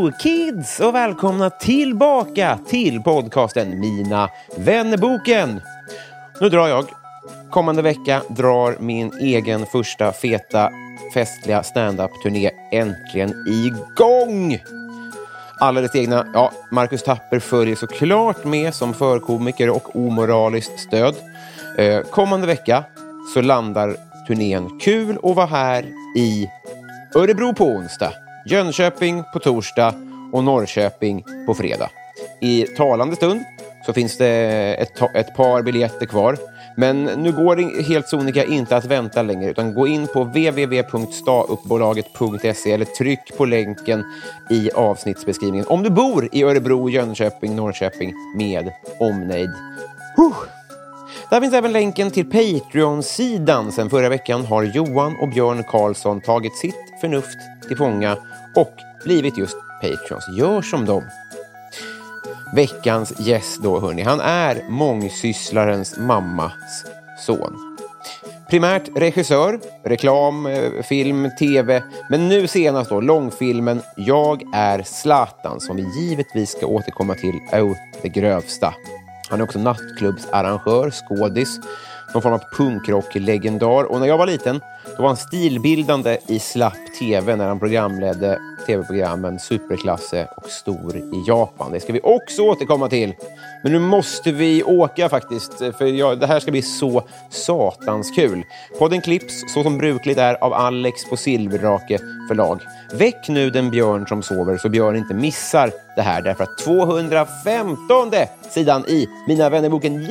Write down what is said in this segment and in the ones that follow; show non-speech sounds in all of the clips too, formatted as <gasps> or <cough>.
Hello kids och välkomna tillbaka till podcasten Mina vännerboken. Nu drar jag. Kommande vecka drar min egen första feta festliga standup-turné äntligen igång. Alldeles egna, ja, Marcus Tapper följer såklart med som förkomiker och omoraliskt stöd. Eh, kommande vecka så landar turnén Kul att vara här i Örebro på onsdag, Jönköping på torsdag och Norrköping på fredag. I talande stund så finns det ett, ett par biljetter kvar. Men nu går det helt sonika inte att vänta längre utan gå in på www.stauppbolaget.se eller tryck på länken i avsnittsbeskrivningen om du bor i Örebro, Jönköping, Norrköping med omnejd. Huh. Där finns även länken till Patreon-sidan. Sen förra veckan har Johan och Björn Karlsson tagit sitt förnuft till fånga och blivit just Patreons. Gör som dem. Veckans gäst då, hörni. Han är mångsysslarens mammas son. Primärt regissör, reklam, eh, film, tv, men nu senast då långfilmen Jag är Zlatan som vi givetvis ska återkomma till oh, det grövsta. Han är också nattklubbsarrangör, skådis, någon form av punkrock-legendar. Och när jag var liten då var han stilbildande i slapp tv när han programledde tv-programmen Superklasse och Stor i Japan. Det ska vi också återkomma till. Men nu måste vi åka faktiskt, för jag, det här ska bli så satans kul. Podden klipps så som brukligt är av Alex på Silverdrake förlag. Väck nu den björn som sover så Björn inte missar det här därför att 215 sidan i Mina vännerboken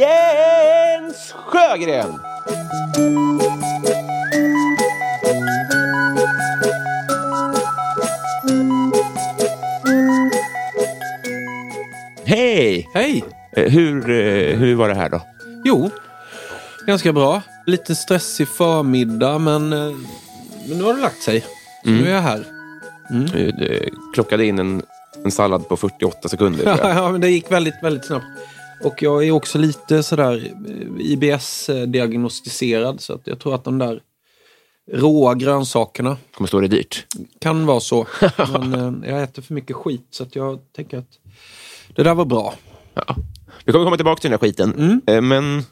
Jens Sjögren! Hej! Hej! Eh, Hur, eh, hur var det här då? Jo, ganska bra. Lite stressig förmiddag, men, eh, men nu har det lagt sig. Så nu är jag här. Du eh, klockade in en, en sallad på 48 sekunder. <laughs> ja, men det gick väldigt, väldigt snabbt. Och jag är också lite sådär eh, IBS-diagnostiserad, så att jag tror att de där råa grönsakerna kommer stå det dyrt. kan vara så. <laughs> Men eh, jag äter för mycket skit, så att jag tänker att det där var bra. Ja. Vi kommer komma tillbaka till den här skiten. Mm. Eh, Men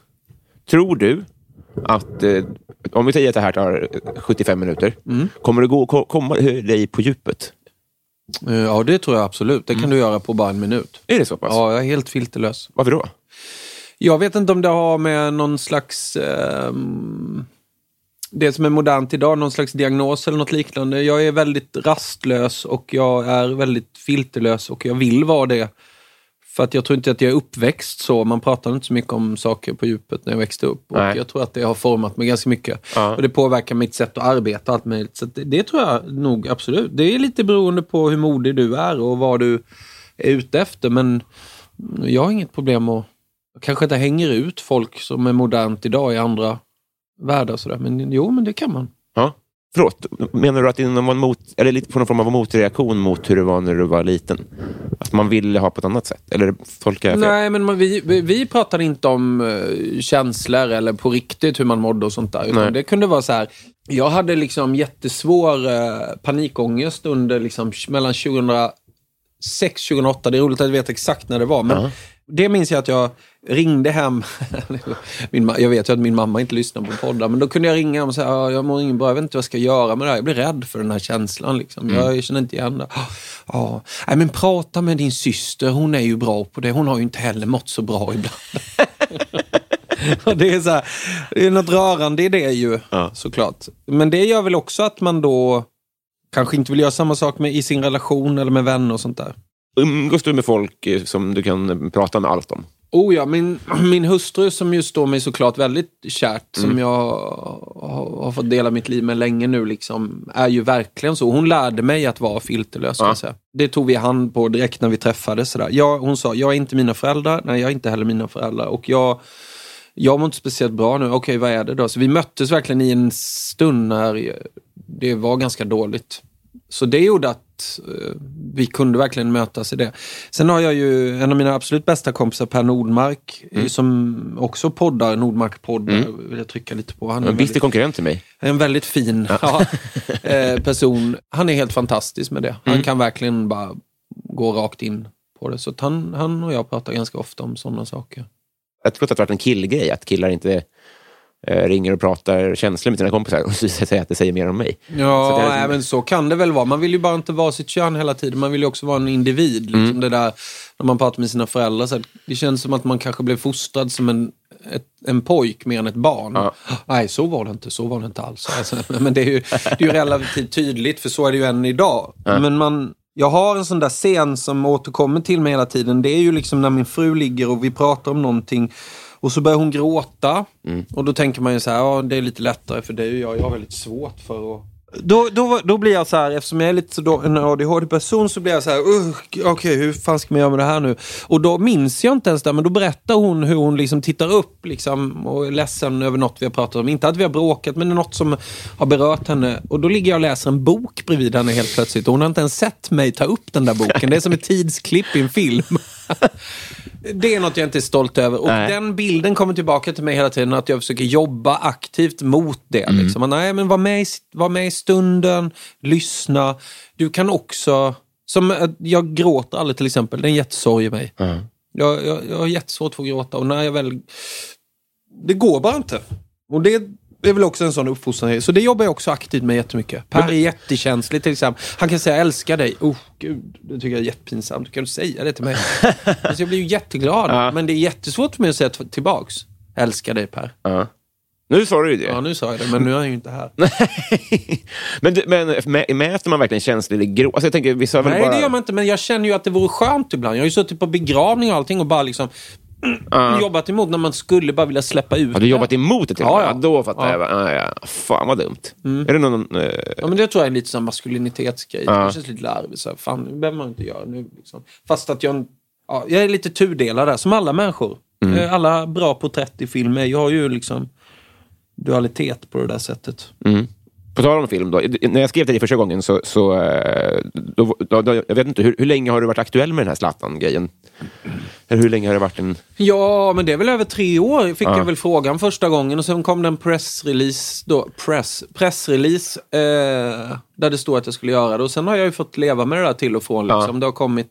tror du att, eh, om vi säger att det här tar eh, 75 minuter, Mm. kommer det gå ko- komma dig på djupet? Eh, Ja, det tror jag absolut. Det kan du göra på bara en minut. Är det så pass? Ja, jag är helt filterlös. Varför då? Jag vet inte om det har med någon slags... ehm, det som är modernt idag, någon slags diagnos eller något liknande. Jag är väldigt rastlös och jag är väldigt filterlös och jag vill vara det. För att jag tror inte att jag är uppväxt så. Man pratade inte så mycket om saker på djupet när jag växte upp. Och Nej. jag tror att det har format mig ganska mycket. Ja. Och det påverkar mitt sätt att arbeta och allt möjligt. Så det, det tror jag nog absolut. Det är lite beroende på hur modig du är och vad du är ute efter. Men jag har inget problem att... Jag kanske inte hänger ut folk som är modernt idag i andra världar. Sådär. Men jo, men det kan man. Förlåt, menar du att det någon mot, eller lite på någon form av motreaktion mot hur det var när du var liten? Att man ville ha på ett annat sätt? Eller tolkar jag fel? Nej, men man, vi, vi, pratar inte om uh, känslor eller på riktigt hur man mådde och sånt där. Utan Nej. det kunde vara så här. Jag hade liksom jättesvår uh, panikångest under liksom, mellan 2006, 2008. Det är roligt att jag vet exakt när det var. Men det minns jag att jag ringde hem. <laughs> min, jag vet ju att min mamma inte lyssnar på poddar, men då kunde jag ringa och säga "Ja, jag mår ingen bra, jag vet inte vad jag ska göra med det här. Jag blir rädd för den här känslan. Liksom. Jag, jag känner inte igen det. <gasps> Ja, nej, men prata med din syster, hon är ju bra på det. Hon har ju inte heller mått så bra ibland. <laughs> Det, är så här, det är något rörande i det ju, såklart. Men det gör väl också att man då kanske inte vill göra samma sak med, i sin relation eller med vänner och sånt där. Umgås du med folk eh, som du kan prata med allt om? Oh ja, min, <clears throat> min hustru som ju står mig såklart väldigt kärt, som jag har, har fått dela mitt liv med länge nu, liksom, är ju verkligen så. Hon lärde mig att vara filterlös. Ja. säga. Det tog vi hand på direkt när vi träffades. Sådär. Jag, hon sa, jag är inte mina föräldrar, nej jag är inte heller mina föräldrar. Och jag, jag mår inte speciellt bra nu, okej vad är det då? Så vi möttes verkligen i en stund när det var ganska dåligt. Så det gjorde att eh, vi kunde verkligen mötas i det. Sen har jag ju en av mina absolut bästa kompisar, Per Nordmark, eh, som också poddar, Nordmark-poddar, vill jag trycka lite på. Han är En viktig konkurrent till mig. en väldigt fin ja, <laughs> eh, person. Han är helt fantastisk med det. Han Mm. kan verkligen bara gå rakt in på det. Så han, han och jag pratar ganska ofta om sådana saker. Jag tror att det har varit en killgrej, att killar inte eh, ringer och pratar känslor med sina kompisar <laughs> och säger att det säger mer om mig. Ja, Så nej, men så kan det väl vara. Man vill ju bara inte vara sitt kön hela tiden. Man vill ju också vara en individ. Liksom Mm. det där, när man pratar med sina föräldrar. Så det känns som att man kanske blev fostrad som en, ett, en pojk mer än ett barn. Ja. <gasps> Nej, så var det inte. Så var det inte alls. Alltså, <laughs> men det är, ju, det är ju relativt tydligt, för så är det ju än idag. Men man, jag har en sån där scen som återkommer till mig hela tiden. Det är ju liksom när min fru ligger och vi pratar om någonting. Och så börjar hon gråta. Och då tänker man ju så här, ja det är lite lättare för dig och jag. Jag har väldigt svårt för att... Då, då, då blir jag så här, eftersom jag är lite så då, en ADHD-person så blir jag så här, "Ugh, okej hur fan ska man göra med det här nu? Och då minns jag inte ens det, men då berättar hon hur hon liksom tittar upp liksom, och är ledsen över något vi har pratat om. Inte att vi har bråkat, men något som har berört henne. Och då ligger jag och läser en bok bredvid henne helt plötsligt. Och hon har inte ens sett mig ta upp den där boken. Det är som ett <laughs> tidsklipp i en film. <laughs> Det är något jag inte är stolt över. Och Nej. den bilden kommer tillbaka till mig hela tiden. Att jag försöker jobba aktivt mot det. Liksom. Att, Nej, men var med, i, var med i stunden, lyssna. Du kan också... Som, att jag gråter aldrig till exempel. Det är en jättesorg i mig. Jag, jag, jag har jättesvårt för att gråta. Och när jag väl... Det går bara inte. Och det är väl också en sån uppfostran. Så det jobbar jag också aktivt med jättemycket. Per är jättekänslig till exempel. Han kan säga älskar dig. Oh, gud, det tycker jag är jättepinsamt. Kan du säga det till mig? <laughs> alltså, jag blir ju jätteglad. Ja. Men det är jättesvårt för mig att säga tillbaks. Älskar dig Per. Ja. Nu sa du ju det. Ja, nu sa jag det, men nu är han ju inte här. <laughs> men, du- men mä- mäter man verkligen känslor eller grå? Alltså jag tänker, vissa har väl Nej, bara... det gör man inte. Men jag känner ju att det vore skönt ibland. Jag har ju suttit på begravning och allting och bara liksom jobbat emot när man skulle bara vilja släppa ut Har du jobbat emot det till Ja, ja. Då fattar Ja. jag. Ah, ja. Fan vad dumt. Är det någon... eh, Ja, men det tror jag är lite sån maskulinitetsgrej. Ja. Det känns lite larvigt. Så här, fan, det behöver man inte göra nu. Liksom. Fast att jag, ja, jag är lite tudelad där, som alla människor. Eh, Alla bra porträtt i film är, jag har ju liksom dualitet på det där sättet. Mm. På tal om film då. När jag skrev till dig första gången så... så eh, då, då, då, jag vet inte, hur, hur länge har du varit aktuell med den här Zlatan-grejen? Eller hur länge har det varit en... Ja, men det är väl över tre år fick Ja. jag väl frågan första gången och sen kom det en pressrelease då, press, pressrelease eh, där det stod att jag skulle göra det och sen har jag ju fått leva med det där till och från liksom. Det har kommit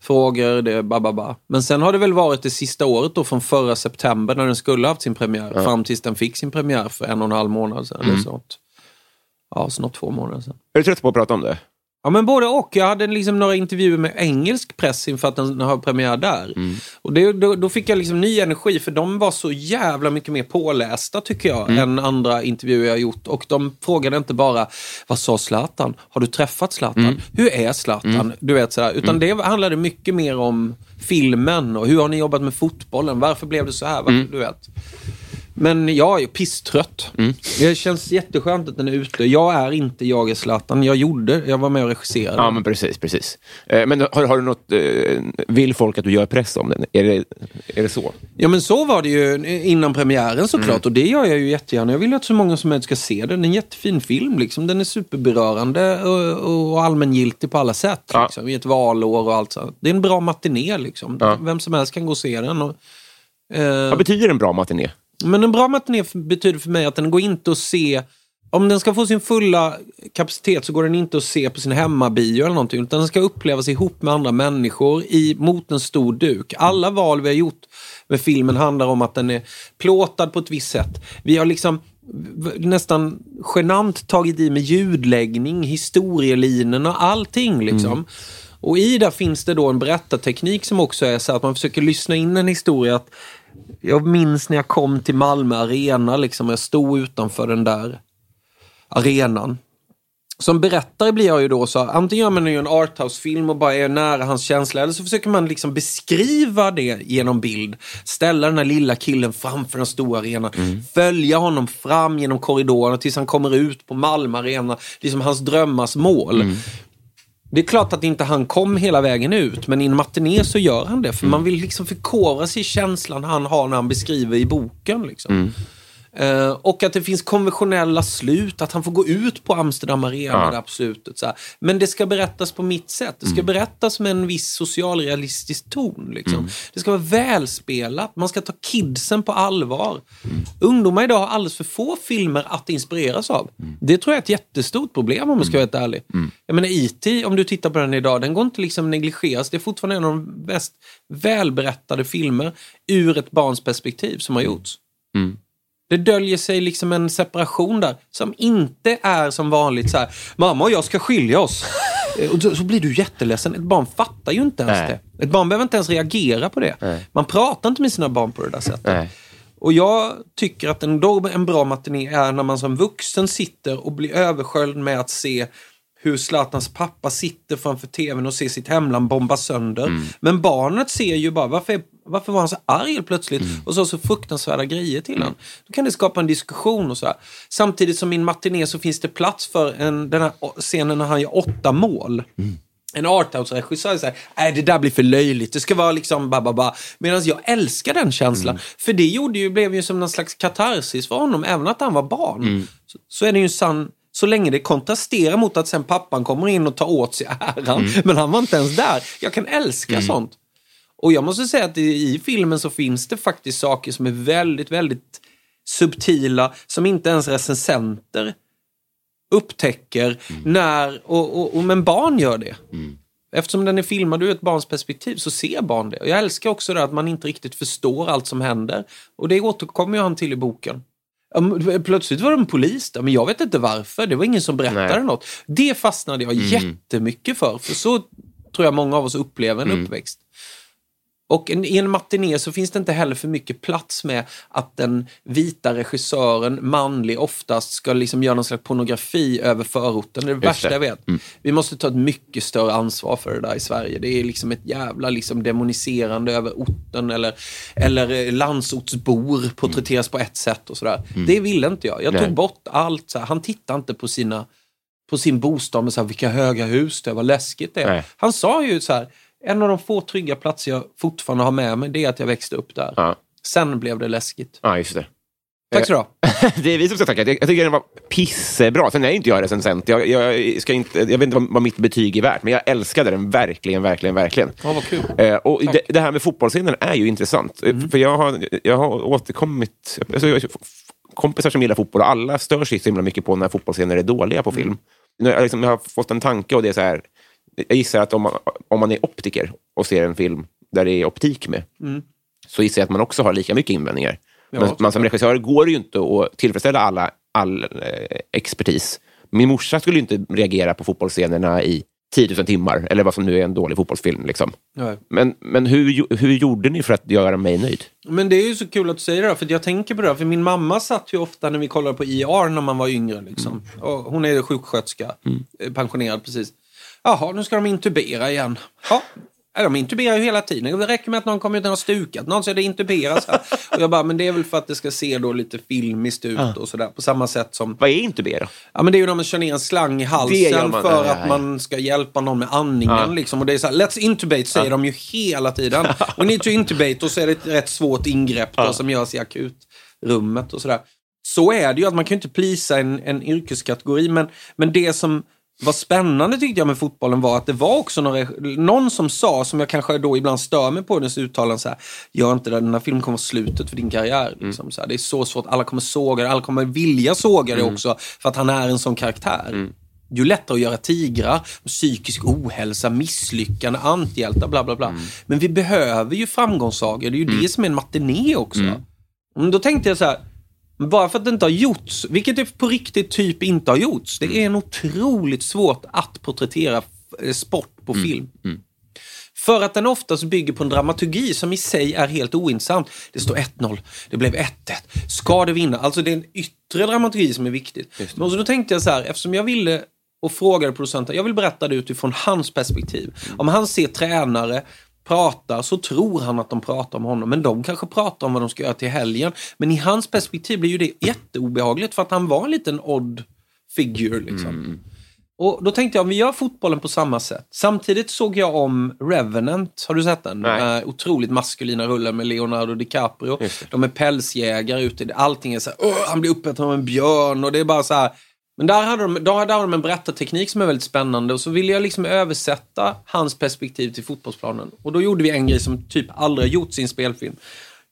frågor, det är bababa. Men sen har det väl varit det sista året då från förra september när den skulle ha haft sin premiär fram tills den fick sin premiär för en och en halv månad sedan. Eller sånt. Ja, snart två månader sedan. Är du trött på att prata om det? Ja, men både och. Jag hade liksom några intervjuer med engelsk press inför att den har premiär där. Och det, då, då fick jag liksom ny energi, för de var så jävla mycket mer pålästa, tycker jag, än andra intervjuer jag gjort. Och de frågade inte bara, vad sa Zlatan? Har du träffat Zlatan? Hur är Zlatan? Du vet sådär. Utan det handlade mycket mer om filmen och hur har ni jobbat med fotbollen? Varför blev det så här? Varför, Du vet. Men jag är pisstrött. Det känns jätteskönt att den är ute. Jag är inte jag är Zlatan. Jag gjorde, jag var med och regisserade. Ja, men precis. precis. Eh, Men har, har du något... eh, Vill folk att du gör press om den? Är det, är det så? Ja men så var det ju innan premiären såklart Mm. och det gör jag ju jättegärna. Jag vill att så många som möjligt ska se den. Det är en jättefin film liksom. Den är superberörande och, och allmängiltig på alla sätt. Ja. Liksom, I ett valår och allt sånt. Det är en bra matiné liksom. Ja. Vem som helst kan gå och se den. Och, eh, Vad betyder en bra matiné? Men en bra matiné betyder för mig att den går inte att se om den ska få sin fulla kapacitet så går den inte att se på sin hemmabio eller någonting. Utan den ska upplevas ihop med andra människor i, mot en stor duk. Alla val vi har gjort med filmen handlar om att den är plåtad på ett visst sätt. Vi har liksom nästan genant tagit i med ljudläggning, historielinen och allting. Liksom. Mm. Och i det finns det då en berättarteknik som också är så att man försöker lyssna in en historia. Att jag minns när jag kom till Malmö Arena, liksom, jag stod utanför den där arenan. Som berättare blir jag ju då så, antingen gör man en arthouse-film och bara är nära hans känsla, eller så försöker man liksom beskriva det genom bild. Ställa den här lilla killen framför den stora arenan, mm. följa honom fram genom korridorerna tills han kommer ut på Malmö Arena, liksom hans drömmars mål. Mm. Det är klart att inte han kom hela vägen ut, men i en matiné så gör han det. För mm. man vill liksom förkovra sig i känslan han har när han beskriver i boken. Liksom. Mm. Uh, och att det finns konventionella slut, att han får gå ut på Amsterdam Arena ja. på slutet. Så här. Men det ska berättas på mitt sätt. Det ska mm. berättas med en viss socialrealistisk ton. Liksom. Mm. Det ska vara välspelat, man ska ta kidsen på allvar. Mm. Ungdomar idag har alldeles för få filmer att inspireras av. Mm. Det tror jag är ett jättestort problem om man ska vara helt ärlig. Mm. Jag menar IT, om du tittar på den idag, den går inte liksom negligeras. Det är fortfarande en av de mest välberättade filmer ur ett barns perspektiv som har gjorts. Mm. Det döljer sig liksom en separation där som inte är som vanligt så här, mamma och jag ska skilja oss. <laughs> Eh, och så, så, blir du jätteledsen. Ett barn fattar ju inte ens Nej. det. Ett barn behöver inte ens reagera på det. Nej. Man pratar inte med sina barn på det där sättet. Nej. Och jag tycker att en, en bra matiné är när man som vuxen sitter och blir översköljd med att se hur Zlatans pappa sitter framför tvn och ser sitt hemland bombas sönder. Mm. Men barnet ser ju bara, varför, är, varför var han så arg plötsligt mm. och så så fruktansvärda grejer till mm. honom? Då kan det skapa en diskussion och så här. Samtidigt som i en matiné så finns det plats för en, den här scenen när han gör åtta mål. Mm en arthouse-regissör säger nej det där blir för löjligt, det ska vara liksom bababa. Medan jag älskar den känslan. Mm. För det gjorde ju, blev ju som någon slags katarsis för honom, även att han var barn. Mm. Så, så, är det ju en sann så länge det kontrasterar mot att sen pappan kommer in och tar åt sig äran. Mm. Men han var inte ens där. Jag kan älska mm. sånt. Och jag måste säga att i filmen så finns det faktiskt saker som är väldigt, väldigt subtila, som inte ens recensenter upptäcker mm. när, och, och, och, men barn gör det. Mm. Eftersom den är filmad ur ett barns perspektiv så ser barn det. Och jag älskar också det att man inte riktigt förstår allt som händer. Och det återkommer ju han till i boken. Plötsligt var en polis där, men jag vet inte varför. Det var ingen som berättade Nej. något. Det fastnade jag mm. jättemycket för, för så tror jag många av oss upplever en mm. uppväxt. Och i en matiné så finns det inte heller för mycket plats med att den vita regissören, manlig oftast, ska liksom göra någon slags pornografi över förorten. Det är det värsta jag vet. Mm. Vi måste ta ett mycket större ansvar för det där i Sverige. Det är liksom ett jävla liksom demoniserande över orten eller, eller landsortsbor porträtteras mm. på ett sätt och sådär. Mm. Det ville inte jag. Jag tog Nej. bort allt. Så här. Han tittade inte på sina på sin bostad med så här, vilka höga hus det vad läskigt det är. Han sa ju så här, en av de få trygga platser jag fortfarande har med mig, det är att jag växte upp där. Ja. Sen blev det läskigt. Ja, just det. Tack så du <laughs> Det är vi som ska tacka. Jag, tycker den var pissebra. Sen är inte jag recensent. Jag, jag, ska inte, jag vet inte vad, vad, mitt betyg är värt, men jag älskade den verkligen, verkligen, verkligen. Ja, vad kul. Eh, och det, det, här med fotbollsscenen är ju intressant. Mm. För jag har, jag har återkommit... Alltså, kompisar som gillar fotboll och alla stör sig så himla mycket på när fotbollsscener är dåliga på film. Mm. Jag, liksom, jag har fått en tanke och det är så här jag gissar att om man, om man är optiker och ser en film där det är optik med, mm. så gissar jag att man också har lika mycket invändningar. Ja, men man som regissör går det ju inte att tillfredsställa alla, all eh, expertis. Min morsa skulle inte reagera på fotbollsscenerna i 10 000 timmar, eller vad som nu är en dålig fotbollsfilm. Liksom. Men, men hur, hur gjorde ni för att göra mig nöjd? Men det är ju så kul att du säger det, för jag tänker på det. För min mamma satt ju ofta när vi kollade på IR när man var yngre. Liksom. Mm. Och hon är sjuksköterska, mm. pensionerad precis. Jaha, nu ska de intubera igen. Ja, de intuberar ju hela tiden. Det räcker med att någon kommer ut och har stukat någon så är det intuberas. Här. Och jag bara, men det är väl för att det ska se då lite filmiskt ut ja. och sådär. På samma sätt som... Vad är intubera? Ja, men det är ju när man kör ner en slang i halsen man, för att man ska hjälpa någon med andningen. Ja. Liksom. Och det är så här, let's intubate säger de ju hela tiden. <laughs> We need to intubate och så är det ett rätt svårt ingrepp då, som görs i akutrummet och sådär. Så är det ju, att man kan ju inte plisa en, en yrkeskategori. Men, men det som vad spännande tyckte jag med fotbollen var att det var också några, någon som sa, som jag kanske då ibland stör mig på, dess uttalanden så här, gör inte det, den här filmen kommer vara slutet för din karriär. Mm. Liksom, så här, det är så svårt, alla kommer såga det, alla kommer vilja såga Mm. det också, för att han är en sån karaktär. Ju lättare att göra tigrar, psykisk ohälsa, misslyckande, antihjältar, bla bla bla. Mm. Men vi behöver ju framgångssagor, det är ju det som är en matiné också. Mm, Då tänkte jag så här, bara för att det inte har gjorts, vilket det på riktigt typ inte har gjorts. Det är en otroligt svårt att porträttera eh, sport på film. För att den oftast bygger på en dramaturgi som i sig är helt ointressant. Det står 1-0, det blev 1-1. Ska det vinna? Alltså det är en yttre dramaturgi som är viktigt. Men så då tänkte jag så här, eftersom jag ville och frågade producenten, jag vill berätta det utifrån hans perspektiv. Om han ser tränare pratar så tror han att de pratar om honom. Men de kanske pratar om vad de ska göra till helgen. Men i hans perspektiv blir ju det jätteobehagligt för att han var en liten odd figure. Liksom. Och då tänkte jag, vi gör fotbollen på samma sätt. Samtidigt såg jag om Revenant, har du sett den? Nej. Den här otroligt maskulina rullen med Leonardo DiCaprio. De är pälsjägare ute, allting är så här, "Åh, han blir uppäten av en björn och det är bara så här. Men där hade de, då hade de en berättarteknik som är väldigt spännande och så ville jag liksom översätta hans perspektiv till fotbollsplanen. Och då gjorde vi en grej som typ aldrig har gjorts i en spelfilm.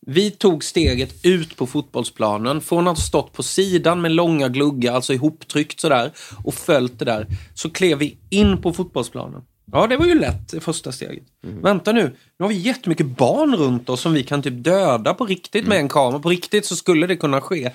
Vi tog steget ut på fotbollsplanen från att ha stått på sidan med långa gluggar, alltså ihoptryckt sådär, och följt det där. Så klev vi in på fotbollsplanen. Ja, det var ju lätt, det första steget. Vänta nu, nu har vi jättemycket barn runt oss som vi kan typ döda på riktigt med en kamera. På riktigt så skulle det kunna ske.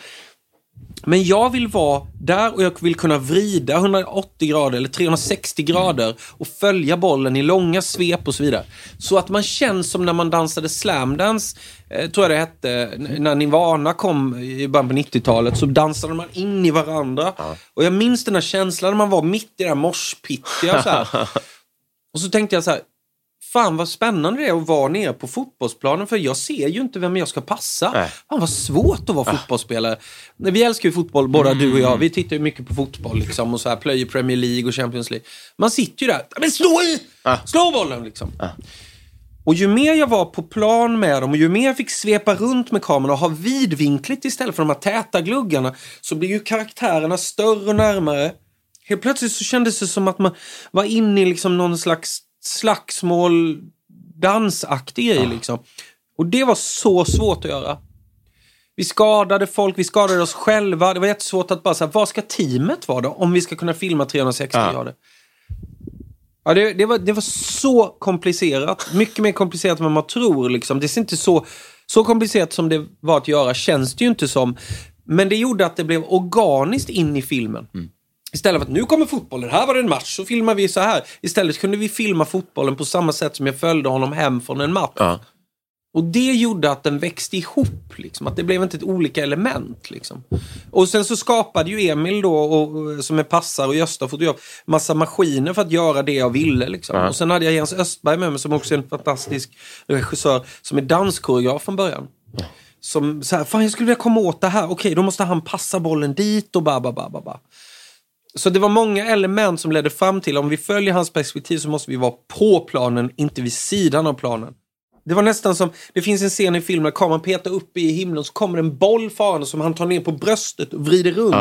Men jag vill vara där och jag vill kunna vrida 180 grader eller 360 grader och följa bollen i långa svep och så vidare. Så att man känns som när man dansade slamdance, eh, tror jag det hette, när Nirvana kom i början på 90-talet, så dansade man in i varandra. Och jag minns den här känslan när man var mitt i det här morspittiga så här. <laughs> Och så tänkte jag så här, fan vad spännande det är att vara nere på fotbollsplanen för jag ser ju inte vem jag ska passa. Nej. Fan vad svårt att vara fotbollsspelare. Nej, Vi älskar ju fotboll båda du och jag. Vi tittar ju mycket på fotboll liksom och så här plöjer Premier League och Champions League. Man sitter ju där, men slå i! Slå bollen liksom. Och ju mer jag var på plan med dem och ju mer jag fick svepa runt med kameran och ha vidvinkligt istället för de här täta gluggarna så blir ju karaktärerna större och närmare. Helt plötsligt så kändes det som att man var inne i liksom någon slags slagsmål, dansaktig grej liksom. Och det var så svårt att göra. Vi skadade folk, vi skadade oss själva. Det var jättesvårt att bara säga, vad ska teamet vara då? Om vi ska kunna filma 360 Ja. grader. Ja, det, det, var, det var så komplicerat. Mycket mer komplicerat än vad man tror. Liksom. Det är inte så, så komplicerat som det var att göra, känns det ju inte som. Men det gjorde att det blev organiskt in i filmen. Istället för att nu kommer fotbollen, här var det en match, så filmar vi så här. Istället kunde vi filma fotbollen på samma sätt som jag följde honom hem från en match. Ja. Och det gjorde att den växte ihop, liksom. att det blev inte ett olika element. Liksom. Och sen så skapade ju Emil då, och, som är passare och Gösta fotograf, massa maskiner för att göra det jag ville. Liksom. Ja. Och sen hade jag Jens Östberg med mig som också är en fantastisk regissör, som är danskoreograf från början. Som så här, fan jag skulle vilja komma åt det här, okej då måste han passa bollen dit och ba, ba, ba, ba, ba. Så det var många element som ledde fram till, om vi följer hans perspektiv så måste vi vara på planen, inte vid sidan av planen. Det var nästan som, det finns en scen i filmen när kameran petar upp i himlen så kommer en boll farande som han tar ner på bröstet och vrider runt.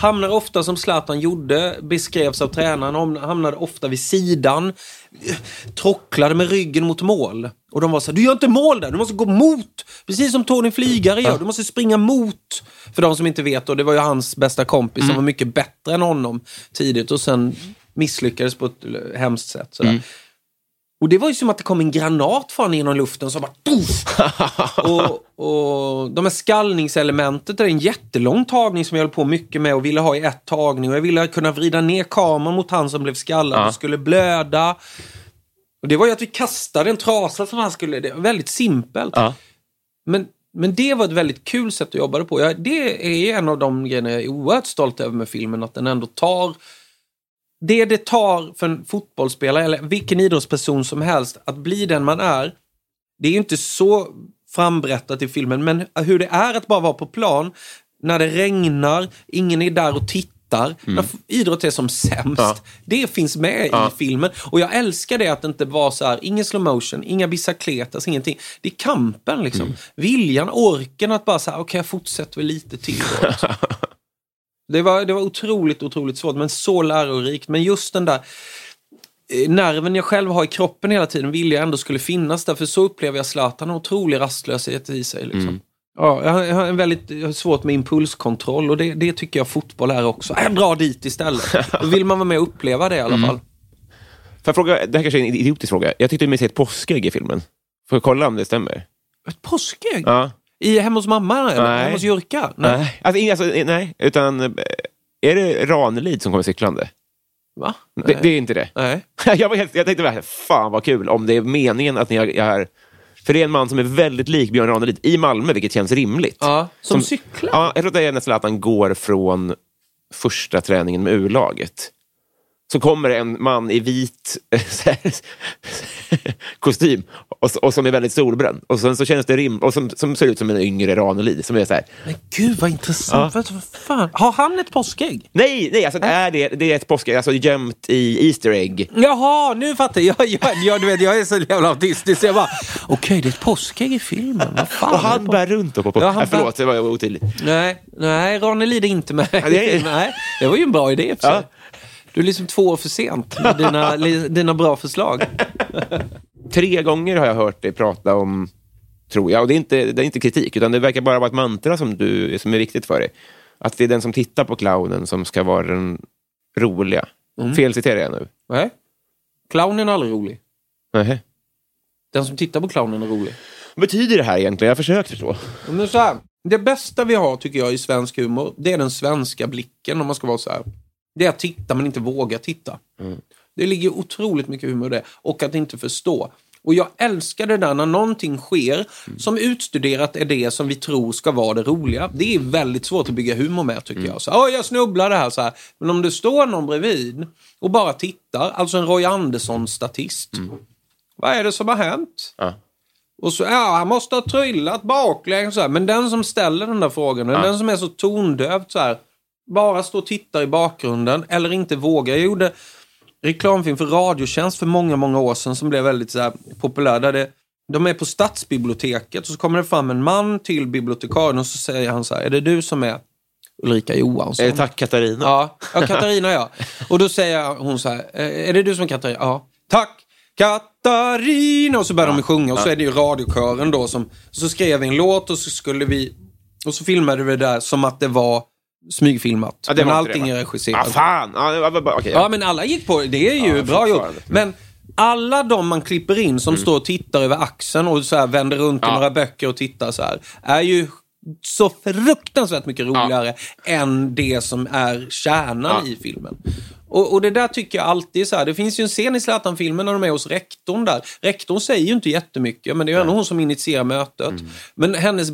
Hamnar ofta som Zlatan gjorde, beskrevs av tränaren, ham- hamnade ofta vid sidan. Trocklade med ryggen mot mål. Och de var så här, du gör inte mål där, du måste gå mot. Precis som Tony Flygare gör, du måste springa mot. För de som inte vet, och det var ju hans bästa kompis som var mycket bättre än honom tidigt och sen misslyckades på ett hemskt sätt. Sådär. Och det var ju som att det kom en granat från genom luften som bara... <laughs> Och, och de här skallningselementet är en jättelång tagning som jag höll på mycket med och ville ha i ett tagning. Och jag ville kunna vrida ner kameran mot han som blev skallad Ja. och skulle blöda. Och det var ju att vi kastade en trasa som han skulle... Det var väldigt simpelt. Ja. Men, men det var ett väldigt kul sätt att jobba på. Jag, det är en av de grejerna jag är oerhört stolt över med filmen. Att den ändå tar det det tar för en fotbollsspelare eller vilken idrottsperson som helst att bli den man är. Det är ju inte så frambrättat i filmen, men hur det är att bara vara på plan när det regnar, ingen är där och tittar. När f- idrott är som sämst. Ja. Det finns med Ja. i filmen. Och jag älskar det att det inte var så här, ingen slow motion, inga bicicletas, ingenting. Det är kampen liksom. Viljan, orken att bara säga, okej jag fortsätter lite till. <laughs> Det var, det var otroligt, otroligt svårt, men så lärorikt. Men just den där eh, nerven jag själv har i kroppen hela tiden vill jag ändå skulle finnas där. För så upplever jag Zlatan, en otrolig rastlöshet i sig. Liksom. Ja, jag har, jag har en väldigt jag har svårt med impulskontroll och det, det tycker jag fotboll är också. Äh, dra dit istället. <laughs> Då vill man vara med och uppleva det i alla fall. Får jag fråga, det här kanske är en idiotisk fråga. Jag tyckte mig se ett påskägg i filmen. Får jag kolla om det stämmer? Ett påskägg? Ja. I, hemma hos mamma? Eller? Nej. Hemma hos Jurka? Nej. Nej. Alltså, alltså, nej, utan eh, är det Ranelid som kommer cyklande? Va? Det, det är inte det. Nej. <laughs> jag, var helt, jag tänkte bara, fan vad kul om det är meningen att ni är, är... För det är en man som är väldigt lik Björn Ranelid i Malmö, vilket känns rimligt. Ja, som, cyklar? Ja, jag tror att det är när Zlatan går från första träningen med U-laget. Så kommer det en man i vit så här, <laughs> kostym och, och som är väldigt solbränd. Och sen så känns det rim och som, som ser ut som en yngre Ranelid. Som är så här, Men gud vad intressant. Vad vad fan? Har han ett påskägg? nej, nej, alltså, det, är det, det är ett påskägg, alltså gömt i Easter egg. Jaha, nu fattar jag. <laughs> Jag, jag, jag, du vet, jag är så jävla autistisk så jag bara, okej det är ett påskägg i filmen. Vad fan Och det han bär runt och på, på. Ja, Ja, förlåt, det var otydligt. Nej, nej, Ranelid är inte med. det är- <laughs> nej, det var ju en bra idé för sig. Ja. Du är liksom två år för sent med dina, <laughs> dina bra förslag. Tre gånger har jag hört dig prata om, tror jag, och det är inte, det är inte kritik, utan det verkar bara vara ett mantra som, du, som är viktigt för dig. Att det är den som tittar på clownen som ska vara den roliga. Mm. Felciterar jag nu? Nej. Clownen är aldrig rolig. Nej. Den som tittar på clownen är rolig. Vad betyder det här egentligen? Jag har försökt förstå. Men så här, det bästa vi har tycker jag i svensk humor, det är den svenska blicken om man ska vara så här. Det är att titta men inte våga titta. Det ligger otroligt mycket humor i det. Och att inte förstå. Och jag älskar det där när någonting sker som utstuderat är det som vi tror ska vara det roliga. Det är väldigt svårt att bygga humor med tycker jag. Så, Åh, jag snubblade här så här. Men om det står någon bredvid och bara tittar, alltså en Roy Andersson-statist. Vad är det som har hänt? Ja. Och så, ja, han måste ha trillat baklänges. Men den som ställer den där frågan, den som är så tondövt så här, bara står och tittar i bakgrunden eller inte vågar. Jag gjorde reklamfilm för Radiotjänst för många, många år sedan som blev väldigt så här, populär. Där det, de är på stadsbiblioteket och så kommer det fram en man till bibliotekarien och så säger han så här, är det du som är Ulrika Johansson? Eh, tack Katarina. Ja, ja Katarina ja. Och då säger hon så här, "Eh, är det du som är Katarina? Ja. Tack Katarina! Och så börjar de sjunga och så är det ju radiokören då som, så skrev vi en låt och så skulle vi, och så filmade vi det där som att det var smygfilmat. Ja, men allting det, är regisserat. Ah, fan! Bara- okej, ja. Ja, men alla gick på det. Det är ju Ja, bra gjort. fortfarande. Men alla de man klipper in som står och tittar över axeln och så här vänder runt i några böcker och tittar så här, är ju så fruktansvärt mycket roligare än det som är kärnan i filmen. Och, och det där tycker jag alltid är så här. Det finns ju en scen i Zlatan-filmen när de är hos rektorn där. Rektorn säger ju inte jättemycket, men det är ju ändå hon som initierar mötet. Men hennes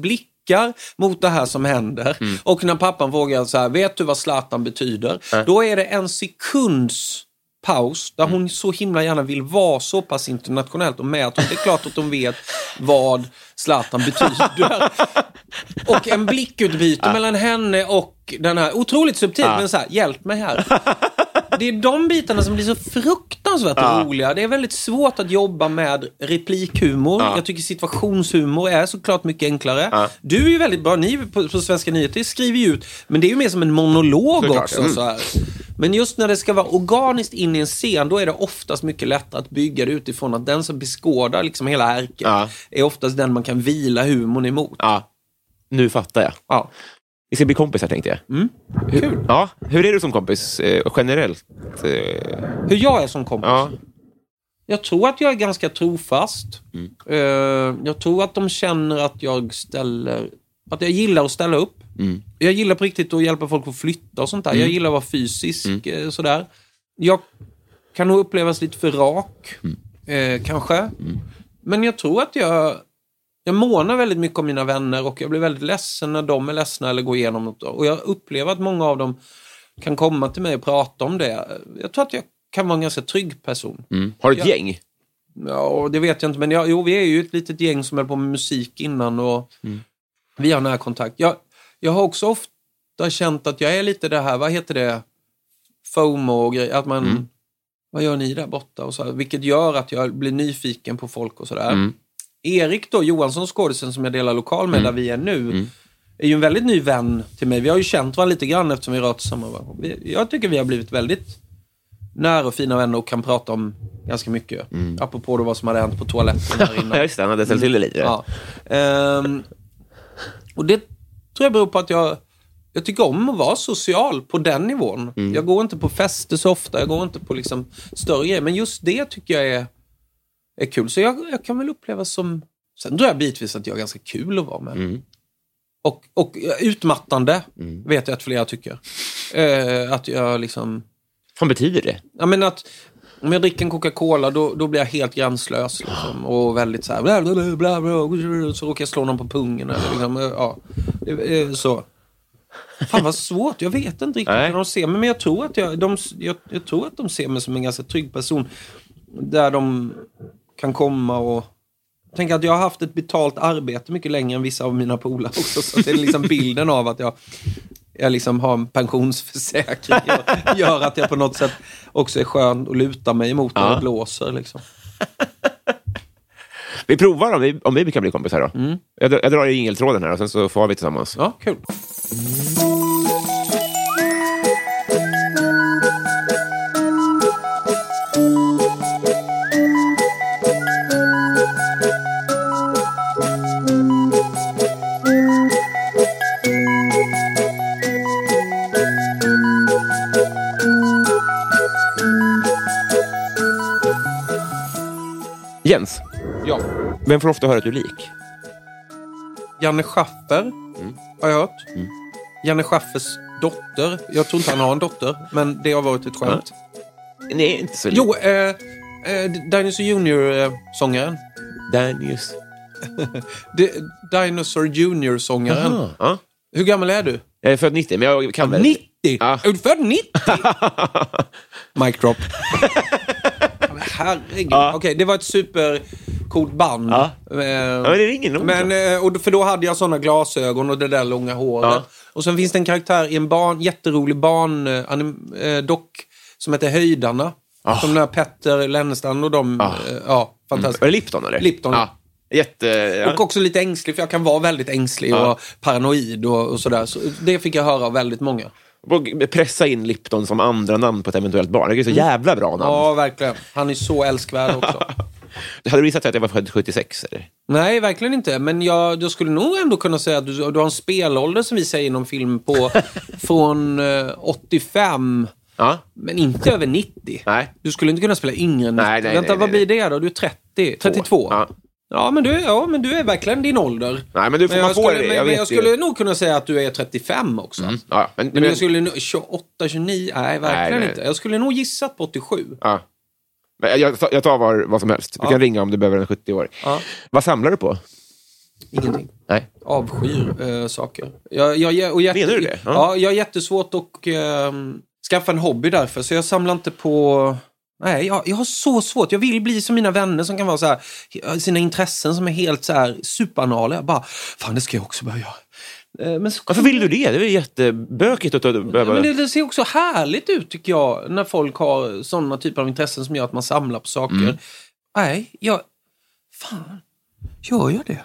blickar mot det här som händer. Och när pappan frågar så här, vet du vad Zlatan betyder? Då är det en sekunds paus där hon så himla gärna vill vara så pass internationellt och med att hon, det är klart att hon vet vad Zlatan betyder. <laughs> Och en blickutbyte mellan henne och den här, otroligt subtilt, men så här, hjälp mig här. <laughs> Det är de bitarna som blir så fruktansvärt roliga. Det är väldigt svårt att jobba med replikhumor. Jag tycker situationshumor är såklart mycket enklare. Du är ju väldigt bra, ni på, på Svenska nyheter skriver ju ut, men det är ju mer som en monolog Såklart, också. mm. Så här. Men just när det ska vara organiskt in i en scen, då är det oftast mycket lättare att bygga det utifrån att den som beskådar liksom hela ärket Ja. är oftast den man kan vila humorn emot. Ja. Nu fattar jag. Ja. Vi ska bli kompisar tänkte jag. Mm. Kul. Ja, hur är du som kompis eh, generellt? Eh, Hur jag är som kompis? ja. Jag tror att jag är ganska trofast. Eh, jag tror att de känner att jag ställer... Att jag gillar att ställa upp. Jag gillar på riktigt att hjälpa folk att flytta och sånt där. Jag gillar att vara fysisk. eh, Sådär. Jag kan nog upplevas lite för rak. Eh, kanske. Men jag tror att jag... Jag månar väldigt mycket om mina vänner och jag blir väldigt ledsen när de är ledsna eller går igenom något. Och jag upplever att många av dem kan komma till mig och prata om det. Jag tror att jag kan vara en ganska trygg person. Mm. Har du ett Ja. gäng? Ja, det vet jag inte. Men jag, jo, vi är ju ett litet gäng som höll på med musik innan och vi har nära kontakt. Jag, jag har också ofta känt att jag är lite det här, vad heter det, FOMO och grejer. Att man, vad gör ni där borta? Och så vilket gör att jag blir nyfiken på folk och sådär. Erik då, Johansson skådisen som jag delar lokal med där vi är nu. är ju en väldigt ny vän till mig. Vi har ju känt varandra lite grann eftersom vi rört samma. Jag tycker vi har blivit väldigt nära och fina vänner och kan prata om ganska mycket. Mm. Apropå då vad som hade hänt på toaletten här innan. <laughs> Ja, just det. Han hade ställt till det lite. Ja. Ehm, och det tror jag beror på att jag, jag tycker om att vara social på den nivån. Mm. Jag går inte på fester så ofta, jag går inte på liksom större grejer. Men just det tycker jag är, är kul. Så jag, jag kan väl uppleva som... Sen tror jag bitvis att jag är ganska kul att vara med. Mm. Och, och eh, utmattande vet jag att flera tycker. Eh, att jag liksom... Vad betyder det? Ja, men att om jag dricker en Coca-Cola då, då blir jag helt gränslös. Liksom, och väldigt så här... Bla, bla, bla, bla, så råkar jag slå någon på pungen. Eller, liksom, eh, ja, Det är så. Fan vad svårt. Jag vet inte riktigt hur de ser mig. Men jag tror, att jag, de, jag, jag tror att de ser mig som en ganska trygg person. Där de kan komma och... Tänk att jag har haft ett betalt arbete mycket längre än vissa av mina polare också. Så det är liksom bilden av att jag, jag liksom har en pensionsförsäkring. Gör, gör att jag på något sätt också är skön att luta mig emot när det blåser. Liksom. Vi provar om vi, om vi kan bli kompisar då. Jag, drar- jag drar i jingeltråden här och sen så får vi tillsammans. Ja, kul. Jens, Ja. vem får ofta höra att du är lik? Janne Schaffer har jag hört. Janne Schaffers dotter. Jag tror inte han har en dotter, men det har varit ett skämt. Nej, inte så lik. Jo, eh, eh, Dinosaur Junior-sångaren. Danius. <laughs> Dinosaur Junior-sångaren. Ja. Hur gammal är du? Jag är född 90, men jag kan väl... 90? Ja. Är du född 90? <laughs> Mic drop. <laughs> Herregud. Ja. Okej, det var ett supercoolt band. Ja. Eh, Ja, men det ringer nog. Men, eh, och, för då hade jag såna glasögon och det där långa håret. Ja. Och sen finns det en karaktär i en barn, jätterolig barn, eh, eh, dock, som heter Höjdarna. Som den här Petter Lennestam och de. Ah. Eh, ja, fantastiskt. Det Lipton eller? Lipton. Ja. Jätte... Ja. Och också lite ängslig, för jag kan vara väldigt ängslig Ja. och paranoid och, och sådär. Så det fick jag höra av väldigt många. Pressa in Lipton som andra namn på ett eventuellt barn. Det är så jävla bra namn. Ja, verkligen. Han är så älskvärd också. <laughs> Hade du gissat att jag var född 76? Eller? Nej, verkligen inte. Men jag, jag skulle nog ändå kunna säga att du, du har en spelålder som vi säger inom film på <laughs> från eh, 85, Ja. men inte över 90. Nej. Du skulle inte kunna spela yngre än 90. Nej, nej, Vänta, nej, vad blir det då? Du är 30? 32? Ja. Ja, men du, ja, men du är verkligen din ålder. Nej, men du får Men man få skulle, det. men, Jag men vet jag skulle nog kunna säga att du är 35 också. Ja, men, Men jag skulle nog... 28, 29? Nej, verkligen Nej, nej. inte. Jag skulle nog gissat på 87. Ja. Men jag, jag tar- tar vad, som helst. Du Ja. kan ringa om du behöver en 70 år. Ja. Vad samlar du på? Ingenting. Nej. avskyr äh, saker. Jag, jag, och jätte, Menar du det? Ja. Ja. jag har jättesvårt att äh, skaffa en hobby därför, så jag samlar inte på... Nej, jag, jag har så svårt. Jag vill bli som mina vänner som kan vara så här, sina intressen som är helt så här superanala. Jag bara, fan det ska jag också börja göra. Eh, Men så, Varför vill du det? Det är ju jättebökigt att behöva... men det, det ser också härligt ut tycker jag, när folk har sådana typer av intressen som gör att man samlar på saker. Mm. Nej, jag... Fan, gör jag det?